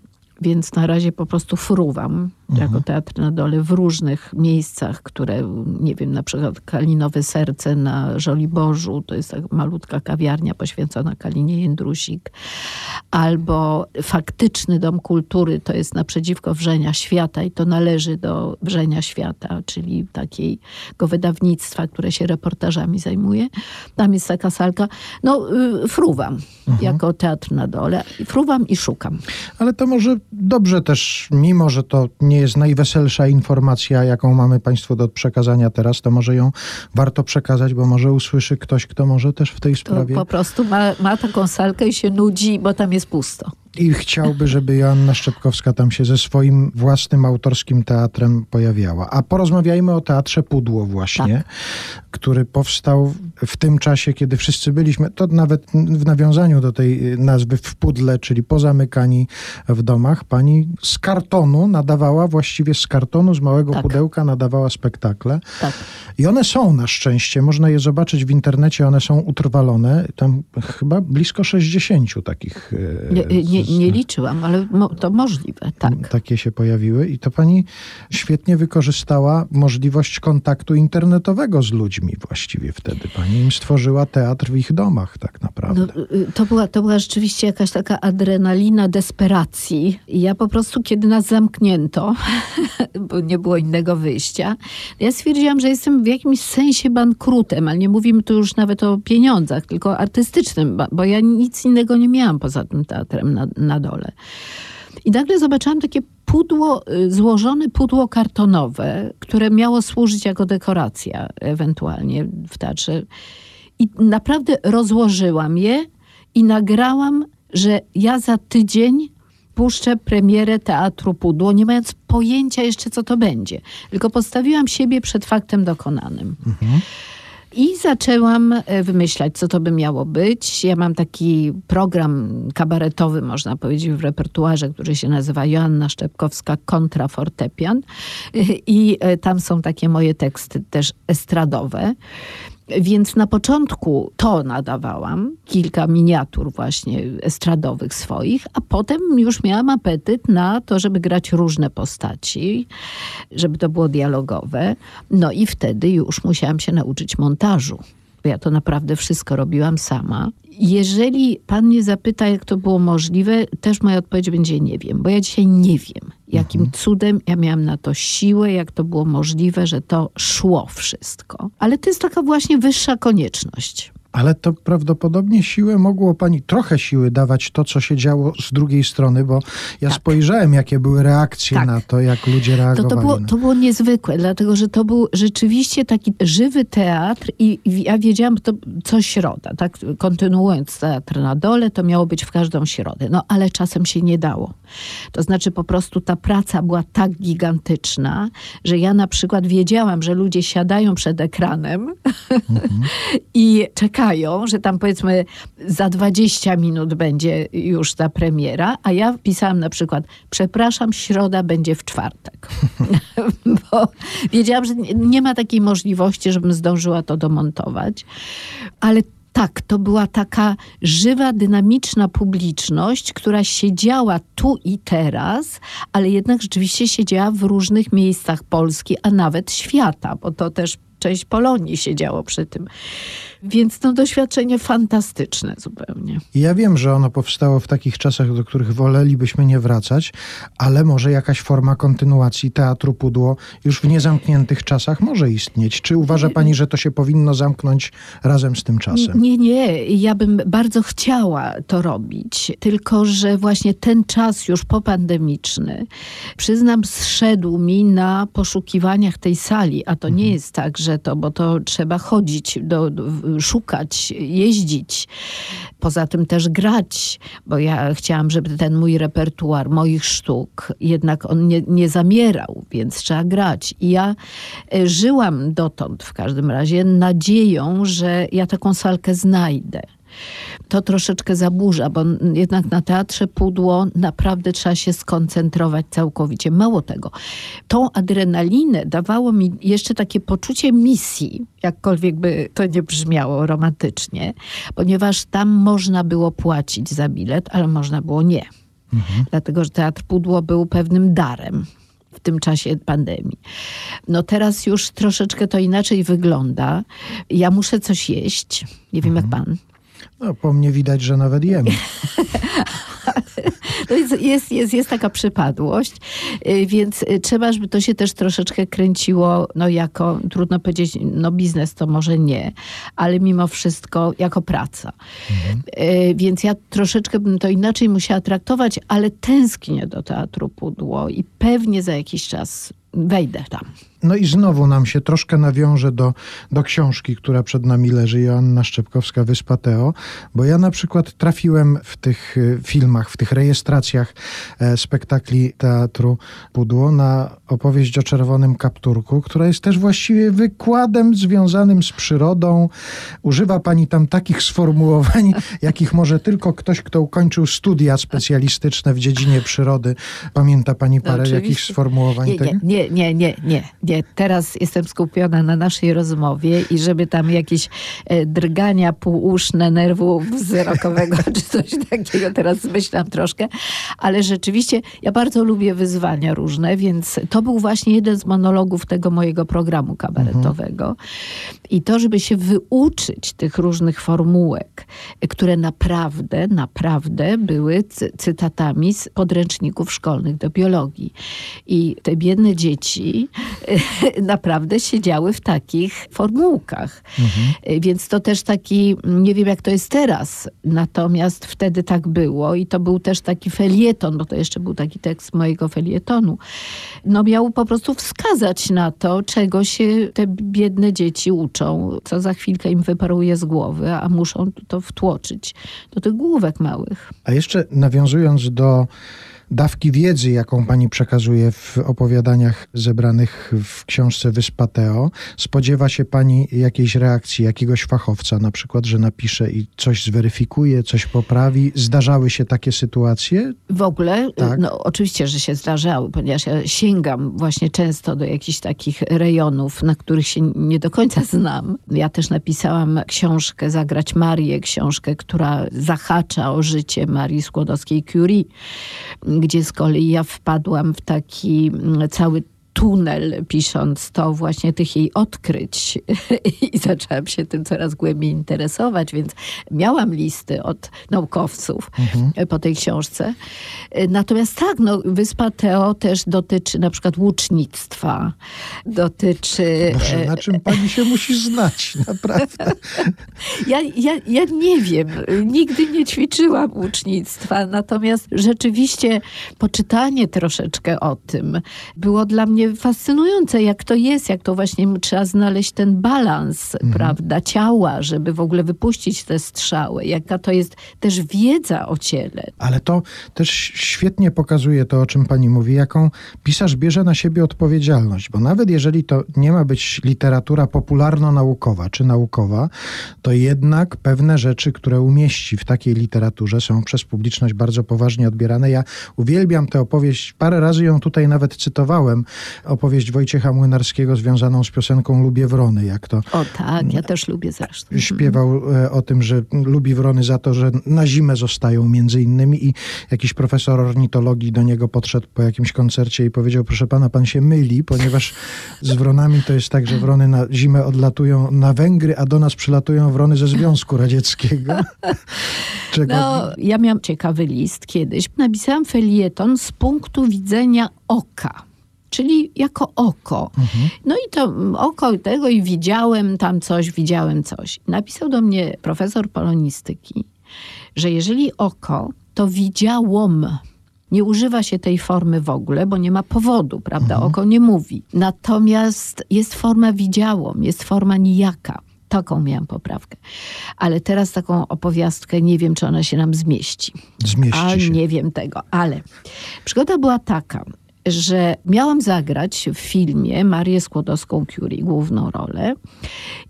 Więc na razie po prostu fruwam jako teatr na dole w różnych miejscach, które, nie wiem, na przykład Kalinowe Serce na Żoliborzu, to jest tak malutka kawiarnia poświęcona Kalinie Jędrusik, albo faktyczny Dom Kultury, to jest naprzeciwko Wrzenia Świata i to należy do Wrzenia Świata, czyli takiego wydawnictwa, które się reportażami zajmuje. Tam jest taka salka. No, y, fruwam jako teatr na dole. Fruwam i szukam. Ale to może dobrze też, mimo że to nie jest najweselsza informacja, jaką mamy Państwu do przekazania teraz, to może ją warto przekazać, bo może usłyszy ktoś, kto może też w tej To sprawie po prostu ma, ma taką salkę i się nudzi, bo tam jest pusto. I chciałby, żeby Joanna Szczepkowska tam się ze swoim własnym autorskim teatrem pojawiała. A porozmawiajmy o teatrze Pudło właśnie, który powstał w tym czasie, kiedy wszyscy byliśmy, to nawet w nawiązaniu do tej nazwy w pudle, czyli pozamykani w domach, pani z kartonu nadawała, właściwie z kartonu, z małego Tak. pudełka nadawała spektakle. Tak. I one są na szczęście, można je zobaczyć w internecie, one są utrwalone, tam chyba blisko 60 takich. e, Nie, nie, liczyłam, ale mo, to możliwe, tak. takie się pojawiły i to pani świetnie wykorzystała możliwość kontaktu internetowego z ludźmi właściwie wtedy. Pani im stworzyła teatr w ich domach tak naprawdę. No, y, to, była, to była rzeczywiście jakaś taka adrenalina desperacji. I ja po prostu, kiedy nas zamknięto, bo nie było innego wyjścia, ja stwierdziłam, że jestem w jakimś sensie bankrutem, ale nie mówimy tu już nawet o pieniądzach, tylko artystycznym, bo ja nic innego nie miałam poza tym teatrem na, na dole. I nagle zobaczyłam takie pudło, y, złożone pudło kartonowe, które miało służyć jako dekoracja ewentualnie w teatrze. I naprawdę rozłożyłam je i nagrałam, że ja za tydzień puszczę premierę Teatru Pudło, nie mając pojęcia jeszcze, co to będzie. Tylko postawiłam siebie przed faktem dokonanym. I zaczęłam e, wymyślać, co to by miało być. Ja mam taki program kabaretowy, można powiedzieć, w repertuarze, który się nazywa Joanna Szczepkowska kontra fortepian. I e, tam są takie moje teksty też estradowe. Więc na początku to nadawałam, kilka miniatur właśnie estradowych swoich, a potem już miałam apetyt na to, żeby grać różne postaci, żeby to było dialogowe. No i wtedy już musiałam się nauczyć montażu. Bo Ja to naprawdę wszystko robiłam sama. Jeżeli pan mnie zapyta, jak to było możliwe, też moja odpowiedź będzie nie wiem, bo ja dzisiaj nie wiem, jakim cudem ja miałam na to siłę, jak to było możliwe, że to szło wszystko. Ale to jest taka właśnie wyższa konieczność. Ale to prawdopodobnie siłę mogło pani, trochę siły dawać to, co się działo z drugiej strony, bo ja Tak. spojrzałem, jakie były reakcje Tak. na to, jak ludzie To, reagowali. to, było, na to było niezwykłe, dlatego że to był rzeczywiście taki żywy teatr i ja wiedziałam, to co środa, tak? Kontynuując teatr na dole, to miało być w każdą środę. No ale czasem się nie dało. To znaczy po prostu ta praca była tak gigantyczna, że ja na przykład wiedziałam, że ludzie siadają przed ekranem i czekają, że tam powiedzmy za 20 minut będzie już ta premiera, a ja pisałam na przykład, przepraszam, środa będzie w czwartek. Bo wiedziałam, że nie, nie ma takiej możliwości, żebym zdążyła to domontować. Ale tak, to była taka żywa, dynamiczna publiczność, która siedziała tu i teraz, ale jednak rzeczywiście siedziała w różnych miejscach Polski, a nawet świata, bo to też część Polonii siedziało przy tym. Więc to doświadczenie fantastyczne zupełnie. Ja wiem, że ono powstało w takich czasach, do których wolelibyśmy nie wracać, ale może jakaś forma kontynuacji teatru Pudło już w niezamkniętych czasach może istnieć. Czy uważa pani, że to się powinno zamknąć razem z tym czasem? Nie, nie, ja bym bardzo chciała to robić, tylko że właśnie ten czas już popandemiczny, przyznam, zszedł mi na poszukiwaniach tej sali, a to nie jest tak, że to, bo to trzeba chodzić, do, szukać, jeździć, poza tym też grać, bo ja chciałam, żeby ten mój repertuar moich sztuk, jednak on nie, nie zamierał, więc trzeba grać. I ja e, żyłam dotąd w każdym razie nadzieją, że ja taką salkę znajdę. To troszeczkę zaburza, bo jednak na teatrze pudło naprawdę trzeba się skoncentrować całkowicie. Mało tego, tą adrenalinę dawało mi jeszcze takie poczucie misji, jakkolwiek by to nie brzmiało romantycznie, ponieważ tam można było płacić za bilet, ale można było nie. Dlatego, że teatr pudło był pewnym darem w tym czasie pandemii. No teraz już troszeczkę to inaczej wygląda. Ja muszę coś jeść. Nie wiem jak pan. No, po mnie widać, że nawet jemy. No jest, jest, jest, jest taka przypadłość, y, więc y, trzeba, żeby to się też troszeczkę kręciło, no jako, trudno powiedzieć, no biznes to może nie, ale mimo wszystko jako praca. Y, Więc ja troszeczkę bym to inaczej musiała traktować, ale tęsknię do teatru Pudło i pewnie za jakiś czas wejdę tam. No i znowu nam się troszkę nawiąże do, do książki, która przed nami leży, Joanna Szczepkowska, Wyspa Teo, bo ja na przykład trafiłem w tych y, filmach, w tych rejestracjach e, spektakli Teatru Pudło na opowieść o Czerwonym Kapturku, która jest też właściwie wykładem związanym z przyrodą. Używa pani tam takich sformułowań, jakich może tylko ktoś, kto ukończył studia specjalistyczne w dziedzinie przyrody. Pamięta pani No, parę oczywiście. jakichś sformułowań Nie, nie, nie, nie, nie, nie, nie. Teraz jestem skupiona na naszej rozmowie i żeby tam jakieś e, drgania półuszne nerwu wzrokowego czy coś takiego, teraz myślam troszkę, ale rzeczywiście ja bardzo lubię wyzwania różne, więc to był właśnie jeden z monologów tego mojego programu kabaretowego. I to, żeby się wyuczyć tych różnych formułek, które naprawdę, naprawdę były cy- cytatami z podręczników szkolnych do biologii. I te biedne dzieci e, naprawdę siedziały w takich formułkach. E, Więc to też taki, nie wiem jak to jest teraz, natomiast wtedy tak było i to był też taki felieton, bo to jeszcze był taki tekst mojego felietonu. No miał po prostu wskazać na to, czego się te biedne dzieci uczą, co za chwilkę im wyparuje z głowy, a muszą to wtłoczyć do tych główek małych. A jeszcze nawiązując do dawki wiedzy, jaką pani przekazuje w opowiadaniach zebranych w książce Wyspa Teo, spodziewa się pani jakiejś reakcji jakiegoś fachowca, na przykład, że napisze i coś zweryfikuje, coś poprawi? Zdarzały się takie sytuacje? W ogóle, Tak. no oczywiście, że się zdarzały, ponieważ ja sięgam właśnie często do jakichś takich rejonów, na których się nie do końca znam. Ja też napisałam książkę Zagrać Marię, książkę, która zahacza o życie Marii Skłodowskiej-Curie, gdzie z kolei ja wpadłam w taki mm, cały tunel, pisząc to właśnie tych jej odkryć. I zaczęłam się tym coraz głębiej interesować, więc miałam listy od naukowców po tej książce. Natomiast tak, no, Wyspa Teo też dotyczy na przykład łucznictwa, dotyczy... Boże, na czym pani się musi znać, naprawdę? Ja, ja, ja nie wiem, nigdy nie ćwiczyłam łucznictwa, natomiast rzeczywiście poczytanie troszeczkę o tym było dla mnie fascynujące, jak to jest, jak to właśnie trzeba znaleźć ten balans, prawda, ciała, żeby w ogóle wypuścić te strzały, jaka to jest też wiedza o ciele. Ale to też świetnie pokazuje to, o czym pani mówi, jaką pisarz bierze na siebie odpowiedzialność, bo nawet jeżeli to nie ma być literatura popularno-naukowa czy naukowa, to jednak pewne rzeczy, które umieści w takiej literaturze są przez publiczność bardzo poważnie odbierane. Ja uwielbiam tę opowieść, parę razy ją tutaj nawet cytowałem, opowieść Wojciecha Młynarskiego związaną z piosenką Lubię Wrony, jak to O tak, ja też lubię zresztą. śpiewał e, o tym, że lubi wrony za to, że na zimę zostają między innymi i jakiś profesor ornitologii do niego podszedł po jakimś koncercie i powiedział, proszę pana, pan się myli, ponieważ z wronami to jest tak, że wrony na zimę odlatują na Węgry, a do nas przylatują wrony ze Związku Radzieckiego. Czego No, ja miałam ciekawy list kiedyś. Napisałam felieton z punktu widzenia oka. Czyli jako oko. No i to mm, oko tego i widziałem tam coś, widziałem coś. Napisał do mnie profesor polonistyki, że jeżeli oko, to widziałam. Nie używa się tej formy w ogóle, bo nie ma powodu, prawda? Oko nie mówi. Natomiast jest forma widziałam, jest forma nijaka. Taką miałam poprawkę. Ale teraz taką opowiastkę nie wiem, czy ona się nam zmieści. zmieści A się. nie wiem tego, ale przygoda była taka, że miałam zagrać w filmie Marię Skłodowską-Curie główną rolę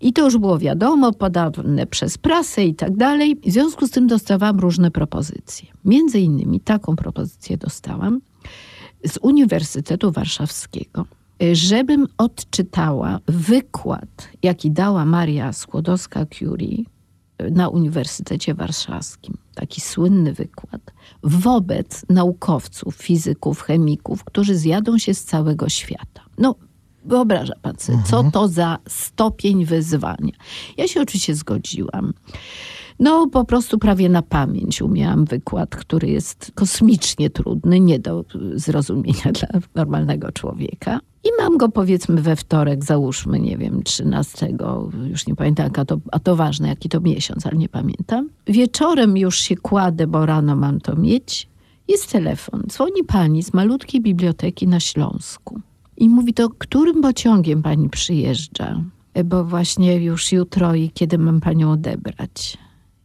i to już było wiadomo, podawane przez prasę i tak dalej. W związku z tym dostawałam różne propozycje. Między innymi taką propozycję dostałam z Uniwersytetu Warszawskiego, żebym odczytała wykład, jaki dała Maria Skłodowska-Curie na Uniwersytecie Warszawskim. Taki słynny wykład wobec naukowców, fizyków, chemików, którzy zjadą się z całego świata. No, wyobraża pan sobie, co to za stopień wyzwania. Ja się oczywiście zgodziłam. No, po prostu prawie na pamięć umiałam wykład, który jest kosmicznie trudny, nie do zrozumienia dla normalnego człowieka. I mam go powiedzmy we wtorek, załóżmy, nie wiem, 13, już nie pamiętam, a to, a to ważne, jaki to miesiąc, ale nie pamiętam. Wieczorem już się kładę, bo rano mam to mieć. Jest telefon. Dzwoni pani z malutkiej biblioteki na Śląsku. I mówi to, którym pociągiem pani przyjeżdża? Bo właśnie już jutro i kiedy mam panią odebrać.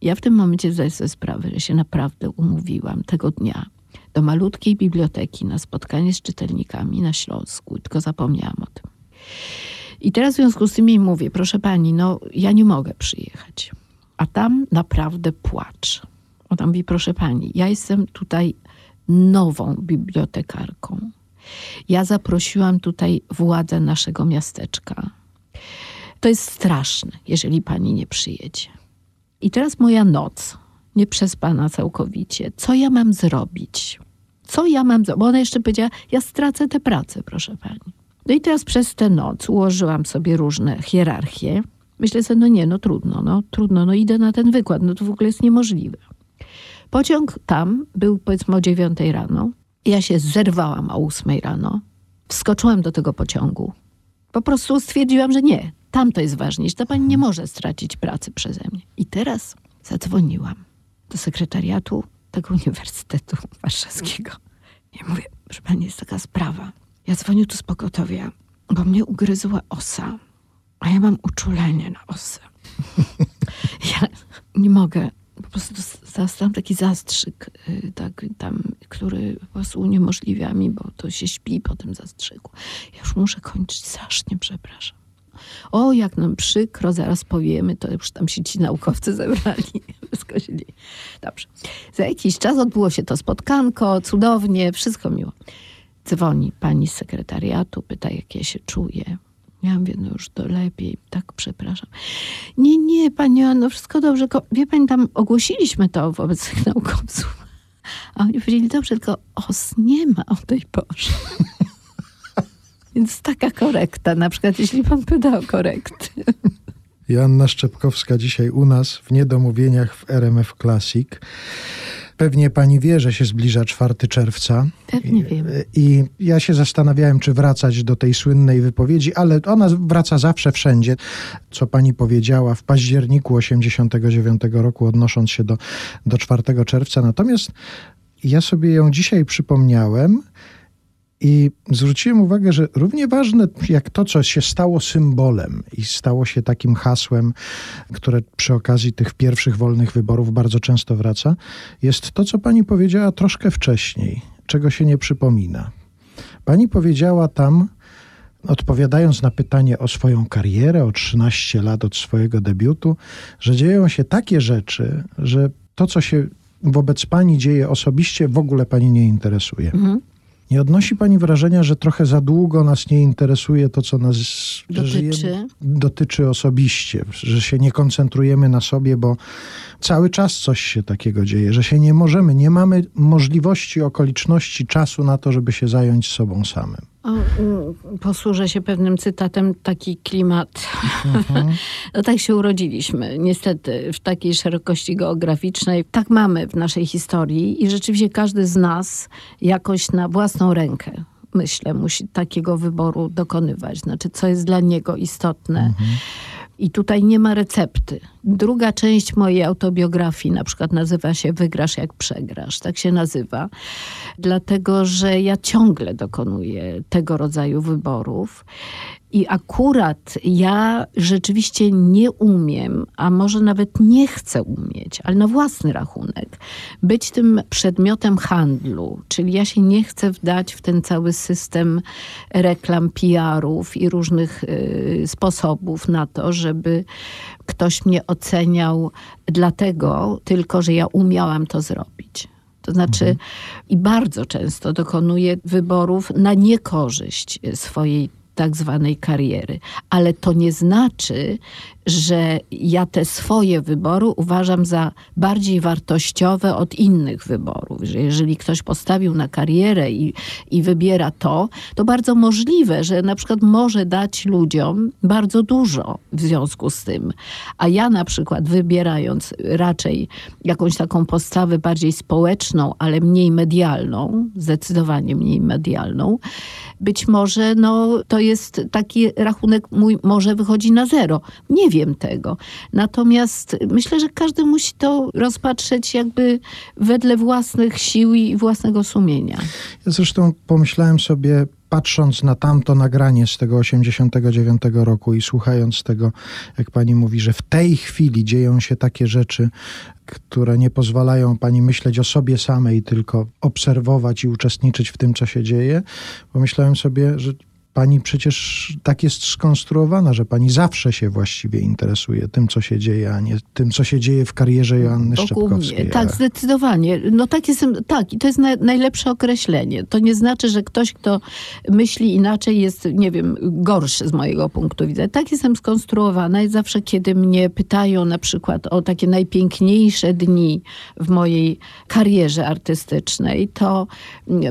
Ja w tym momencie zdaję sobie sprawę, że się naprawdę umówiłam tego dnia do malutkiej biblioteki na spotkanie z czytelnikami na Śląsku, tylko zapomniałam o tym. I teraz w związku z tym jej mówię, proszę pani, no ja nie mogę przyjechać. A tam naprawdę płacz. Ona mówi, proszę pani, ja jestem tutaj nową bibliotekarką. Ja zaprosiłam tutaj władzę naszego miasteczka. To jest straszne, jeżeli pani nie przyjedzie. I teraz moja noc, nie przespana całkowicie. Co ja mam zrobić? Co ja mam zrobić? Bo ona jeszcze powiedziała, ja stracę tę pracę, proszę pani. No i teraz przez tę noc ułożyłam sobie różne hierarchie. Myślę sobie, no nie, no trudno, no trudno, no idę na ten wykład, no to w ogóle jest niemożliwe. Pociąg tam był powiedzmy o dziewiątej rano. Ja się zerwałam o ósmej rano. Wskoczyłam do tego pociągu. Po prostu stwierdziłam, że nie, tam to jest ważniejsze. Ta pani nie może stracić pracy przeze mnie. I teraz zadzwoniłam do sekretariatu tego Uniwersytetu Warszawskiego. I mówię, proszę pani, jest taka sprawa. Ja dzwonię tu z pogotowia, bo mnie ugryzła osa, a ja mam uczulenie na osę. ja nie mogę. Po prostu dostałam taki zastrzyk, y, tak, tam, który po prostu uniemożliwia mi, bo to się śpi po tym zastrzyku. Ja już muszę kończyć, strasznie przepraszam. O, jak nam przykro, zaraz powiemy, to już tam się ci naukowcy zebrali. Wszystko. Dobrze. Za jakiś czas odbyło się to spotkanko, cudownie, wszystko miło. Dzwoni pani z sekretariatu, pyta, jak ja się czuję. Ja mówię, no już to lepiej, tak przepraszam. Nie, nie, pani Joanno, wszystko dobrze. Wie pani, tam ogłosiliśmy to wobec tych naukowców. A oni powiedzieli, dobrze, tylko os nie ma o tej porze. Więc taka korekta, na przykład jeśli pan pyta o korekty. Joanna Szczepkowska dzisiaj u nas w Niedomówieniach w RMF Classic. Pewnie pani wie, że się zbliża 4 czerwca. Pewnie wiem. I ja się zastanawiałem, czy wracać do tej słynnej wypowiedzi, ale ona wraca zawsze wszędzie. Co pani powiedziała w październiku 89 roku, odnosząc się do, do 4 czerwca. Natomiast ja sobie ją dzisiaj przypomniałem i zwróciłem uwagę, że równie ważne jak to, co się stało symbolem i stało się takim hasłem, które przy okazji tych pierwszych wolnych wyborów bardzo często wraca, jest to, co pani powiedziała troszkę wcześniej, czego się nie przypomina. Pani powiedziała tam, odpowiadając na pytanie o swoją karierę, o 13 lat od swojego debiutu, że dzieją się takie rzeczy, że to, co się wobec pani dzieje osobiście, w ogóle pani nie interesuje. Mhm. Nie odnosi pani wrażenia, że trochę za długo nas nie interesuje to, co nas dotyczy, żyjemy, dotyczy osobiście, że się nie koncentrujemy na sobie, bo cały czas coś się takiego dzieje, że się nie możemy, nie mamy możliwości, okoliczności, czasu na to, żeby się zająć sobą samym. Mm, posłużę się pewnym cytatem, taki klimat. Mhm. no tak się urodziliśmy, niestety, w takiej szerokości geograficznej. Tak mamy w naszej historii i rzeczywiście każdy z nas jakoś na własną rękę myślę, musi takiego wyboru dokonywać. Znaczy, co jest dla niego istotne. Mhm. I tutaj nie ma recepty. Druga część mojej autobiografii na przykład nazywa się Wygrasz jak przegrasz. Tak się nazywa. Dlatego, że ja ciągle dokonuję tego rodzaju wyborów. I akurat ja rzeczywiście nie umiem, a może nawet nie chcę umieć, ale na własny rachunek, być tym przedmiotem handlu. Czyli ja się nie chcę wdać w ten cały system reklam, PR-ów i różnych y, sposobów na to, żeby ktoś mnie oceniał dlatego tylko, że ja umiałam to zrobić. To znaczy, mhm. i bardzo często dokonuję wyborów na niekorzyść swojej tak zwanej kariery. Ale to nie znaczy, że ja te swoje wybory uważam za bardziej wartościowe od innych wyborów. Że jeżeli ktoś postawił na karierę i, i wybiera to, to bardzo możliwe, że na przykład może dać ludziom bardzo dużo w związku z tym. A ja na przykład wybierając raczej jakąś taką postawę bardziej społeczną, ale mniej medialną, zdecydowanie mniej medialną, być może no, to jest taki rachunek mój może wychodzi na zero. Nie wiem tego. Natomiast myślę, że każdy musi to rozpatrzeć jakby wedle własnych sił i własnego sumienia. Ja zresztą pomyślałem sobie, patrząc na tamto nagranie z tego 89 roku i słuchając tego, jak pani mówi, że w tej chwili dzieją się takie rzeczy, które nie pozwalają pani myśleć o sobie samej, tylko obserwować i uczestniczyć w tym, co się dzieje, pomyślałem sobie, że pani przecież tak jest skonstruowana, że pani zawsze się właściwie interesuje tym, co się dzieje, a nie tym, co się dzieje w karierze Joanny Wokół Szczepkowskiej. mnie. Tak, zdecydowanie. No tak jestem, tak i to jest na, najlepsze określenie. To nie znaczy, że ktoś, kto myśli inaczej jest, nie wiem, gorszy z mojego punktu widzenia. Tak jestem skonstruowana i zawsze, kiedy mnie pytają na przykład o takie najpiękniejsze dni w mojej karierze artystycznej, to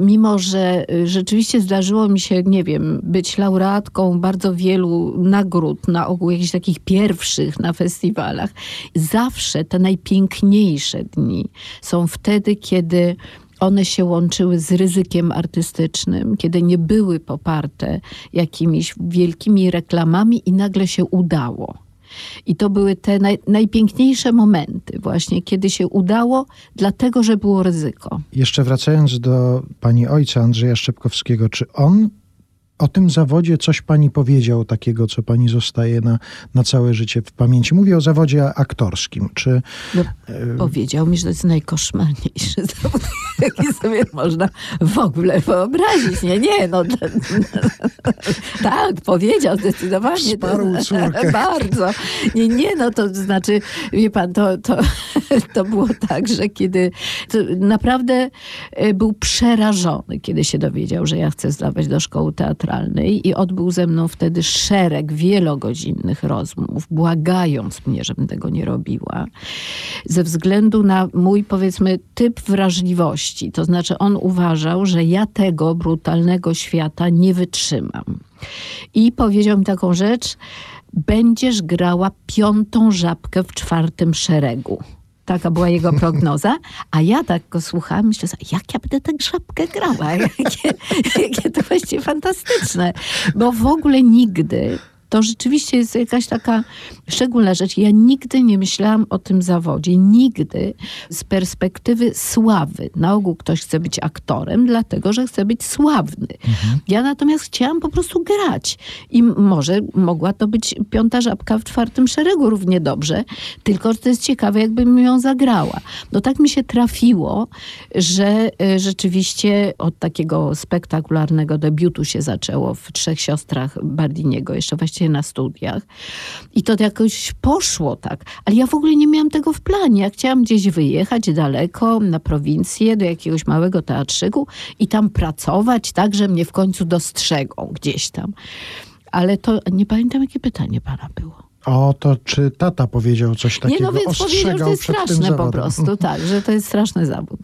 mimo, że y, rzeczywiście zdarzyło mi się, nie wiem, być laureatką bardzo wielu nagród, na ogół jakichś takich pierwszych na festiwalach, zawsze te najpiękniejsze dni są wtedy, kiedy one się łączyły z ryzykiem artystycznym, kiedy nie były poparte jakimiś wielkimi reklamami i nagle się udało. I to były te naj, najpiękniejsze momenty, właśnie kiedy się udało, dlatego że było ryzyko. Jeszcze wracając do pani ojca Andrzeja Szczepkowskiego, czy on o tym zawodzie coś pani powiedział takiego, co pani zostaje na, na całe życie w pamięci? Mówię o zawodzie aktorskim. Czy No, powiedział mi, że to jest najkoszmarniejszy zawód, jaki sobie można w ogóle wyobrazić. Nie, nie, no. tak, powiedział zdecydowanie. Wsparł córkę. Bardzo. Nie, nie, no to znaczy, wie pan, to, to, to było tak, że kiedy to naprawdę e, był przerażony, kiedy się dowiedział, że ja chcę zdawać do szkoły teatralnej i odbył ze mną wtedy szereg wielogodzinnych rozmów, błagając mnie, żebym tego nie robiła ze względu na mój, powiedzmy, typ wrażliwości. To znaczy, on uważał, że ja tego brutalnego świata nie wytrzymam. I powiedział mi taką rzecz: Będziesz grała piątą żabkę w czwartym szeregu. Taka była jego prognoza, a ja tak go słuchałam, myślę sobie, jak ja będę tę żabkę grała? Jakie, jakie to właściwie fantastyczne. Bo w ogóle nigdy to rzeczywiście jest jakaś taka szczególna rzecz. Ja nigdy nie myślałam o tym zawodzie. Nigdy z perspektywy sławy. Na ogół ktoś chce być aktorem, dlatego że chce być sławny. Ja natomiast chciałam po prostu grać. I może mogła to być piąta żabka w czwartym szeregu równie dobrze, tylko że to jest ciekawe, jakbym ją zagrała. No tak mi się trafiło, że y, rzeczywiście od takiego spektakularnego debiutu się zaczęło w Trzech Siostrach Bardiniego, jeszcze właściwie na studiach. I to jakoś poszło tak. Ale ja w ogóle nie miałam tego w planie. Ja chciałam gdzieś wyjechać daleko, na prowincję, do jakiegoś małego teatrzyku i tam pracować tak, że mnie w końcu dostrzegą gdzieś tam. Ale to nie pamiętam, jakie pytanie pana było. o to, czy tata powiedział coś takiego, Nie, no więc powiedział, że to jest straszne po prostu, tak, że to jest straszny zawód.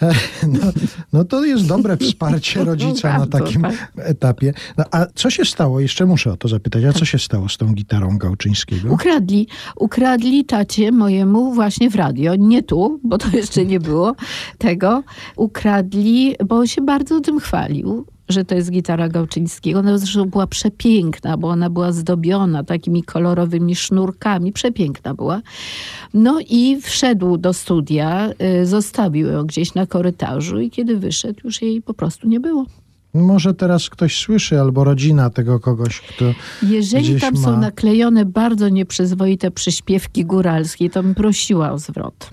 No, no to jest dobre wsparcie rodzica na takim tak. etapie. No, a co się stało? Jeszcze muszę o to zapytać. A co się stało z tą gitarą Gałczyńskiego? Ukradli, ukradli tacie mojemu właśnie w radio. Nie tu, bo to jeszcze nie było tego. Ukradli, bo się bardzo tym chwalił że to jest gitara Gałczyńskiego. Ona zresztą była przepiękna, bo ona była zdobiona takimi kolorowymi sznurkami. Przepiękna była. No i wszedł do studia, y, zostawił ją gdzieś na korytarzu i kiedy wyszedł, już jej po prostu nie było. Może teraz ktoś słyszy, albo rodzina tego kogoś, kto Jeżeli tam ma... są naklejone bardzo nieprzyzwoite przyśpiewki góralskie, to bym prosiła o zwrot.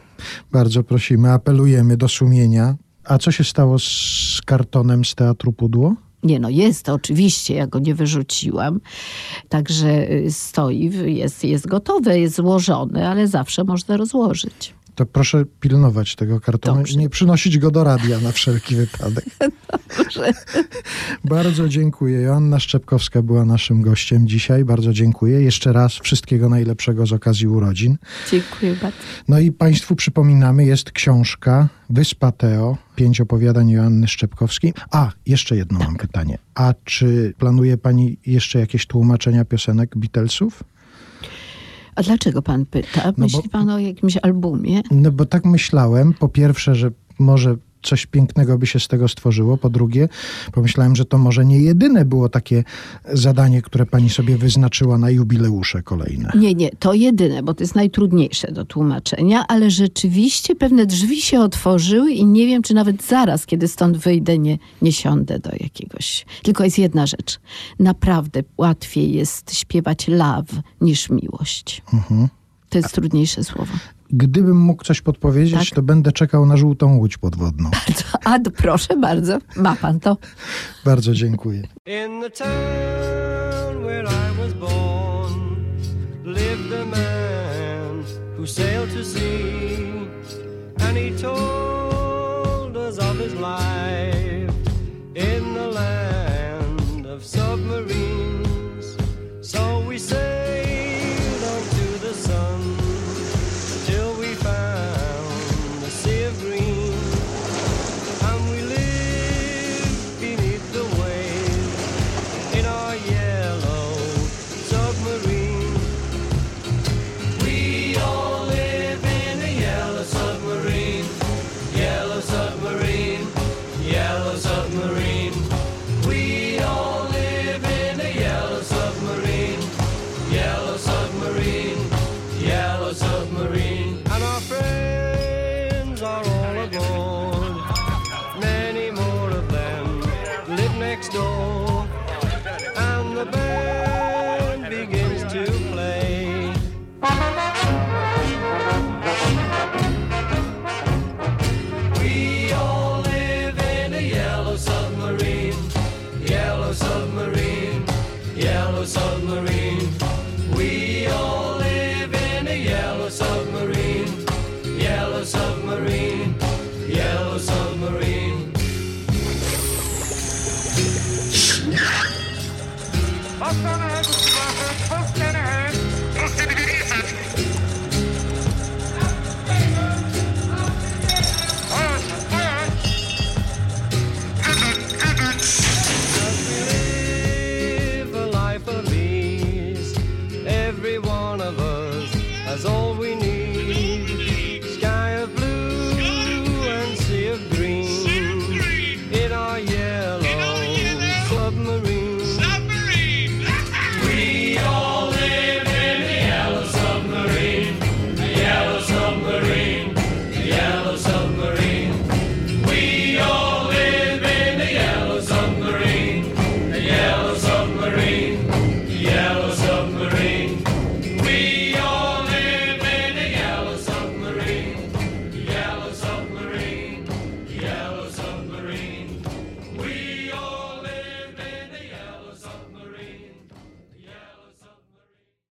Bardzo prosimy, apelujemy do sumienia. A co się stało z kartonem z Teatru Pudło? Nie no, jest oczywiście, ja go nie wyrzuciłam. Także y, stoi, jest, jest gotowe, jest złożone, ale zawsze można rozłożyć. To proszę pilnować tego kartonu Dobrze. i nie przynosić go do radia na wszelki wypadek. Dobrze. Bardzo dziękuję. Joanna Szczepkowska była naszym gościem dzisiaj. Bardzo dziękuję. Jeszcze raz wszystkiego najlepszego z okazji urodzin. Dziękuję bardzo. No i Państwu przypominamy, jest książka Wyspa Teo, pięć opowiadań Joanny Szczepkowskiej. A, jeszcze jedno mam pytanie. A czy planuje Pani jeszcze jakieś tłumaczenia piosenek Beatlesów? A dlaczego pan pyta? No bo- Myśli pan o jakimś albumie? No bo tak myślałem. Po pierwsze, że może coś pięknego by się z tego stworzyło. Po drugie, pomyślałem, że to może nie jedyne było takie zadanie, które pani sobie wyznaczyła na jubileusze kolejne. Nie, nie, to jedyne, bo to jest najtrudniejsze do tłumaczenia, ale rzeczywiście pewne drzwi się otworzyły i nie wiem, czy nawet zaraz, kiedy stąd wyjdę, nie, nie siądę do jakiegoś. Tylko jest jedna rzecz. Naprawdę łatwiej jest śpiewać love niż miłość. To jest trudniejsze słowo. Gdybym mógł coś podpowiedzieć, Tak. to będę czekał na żółtą łódź podwodną. A proszę bardzo, ma pan to. Bardzo dziękuję. In the town where I was born lived a man who sailed to sea, and he told us of his life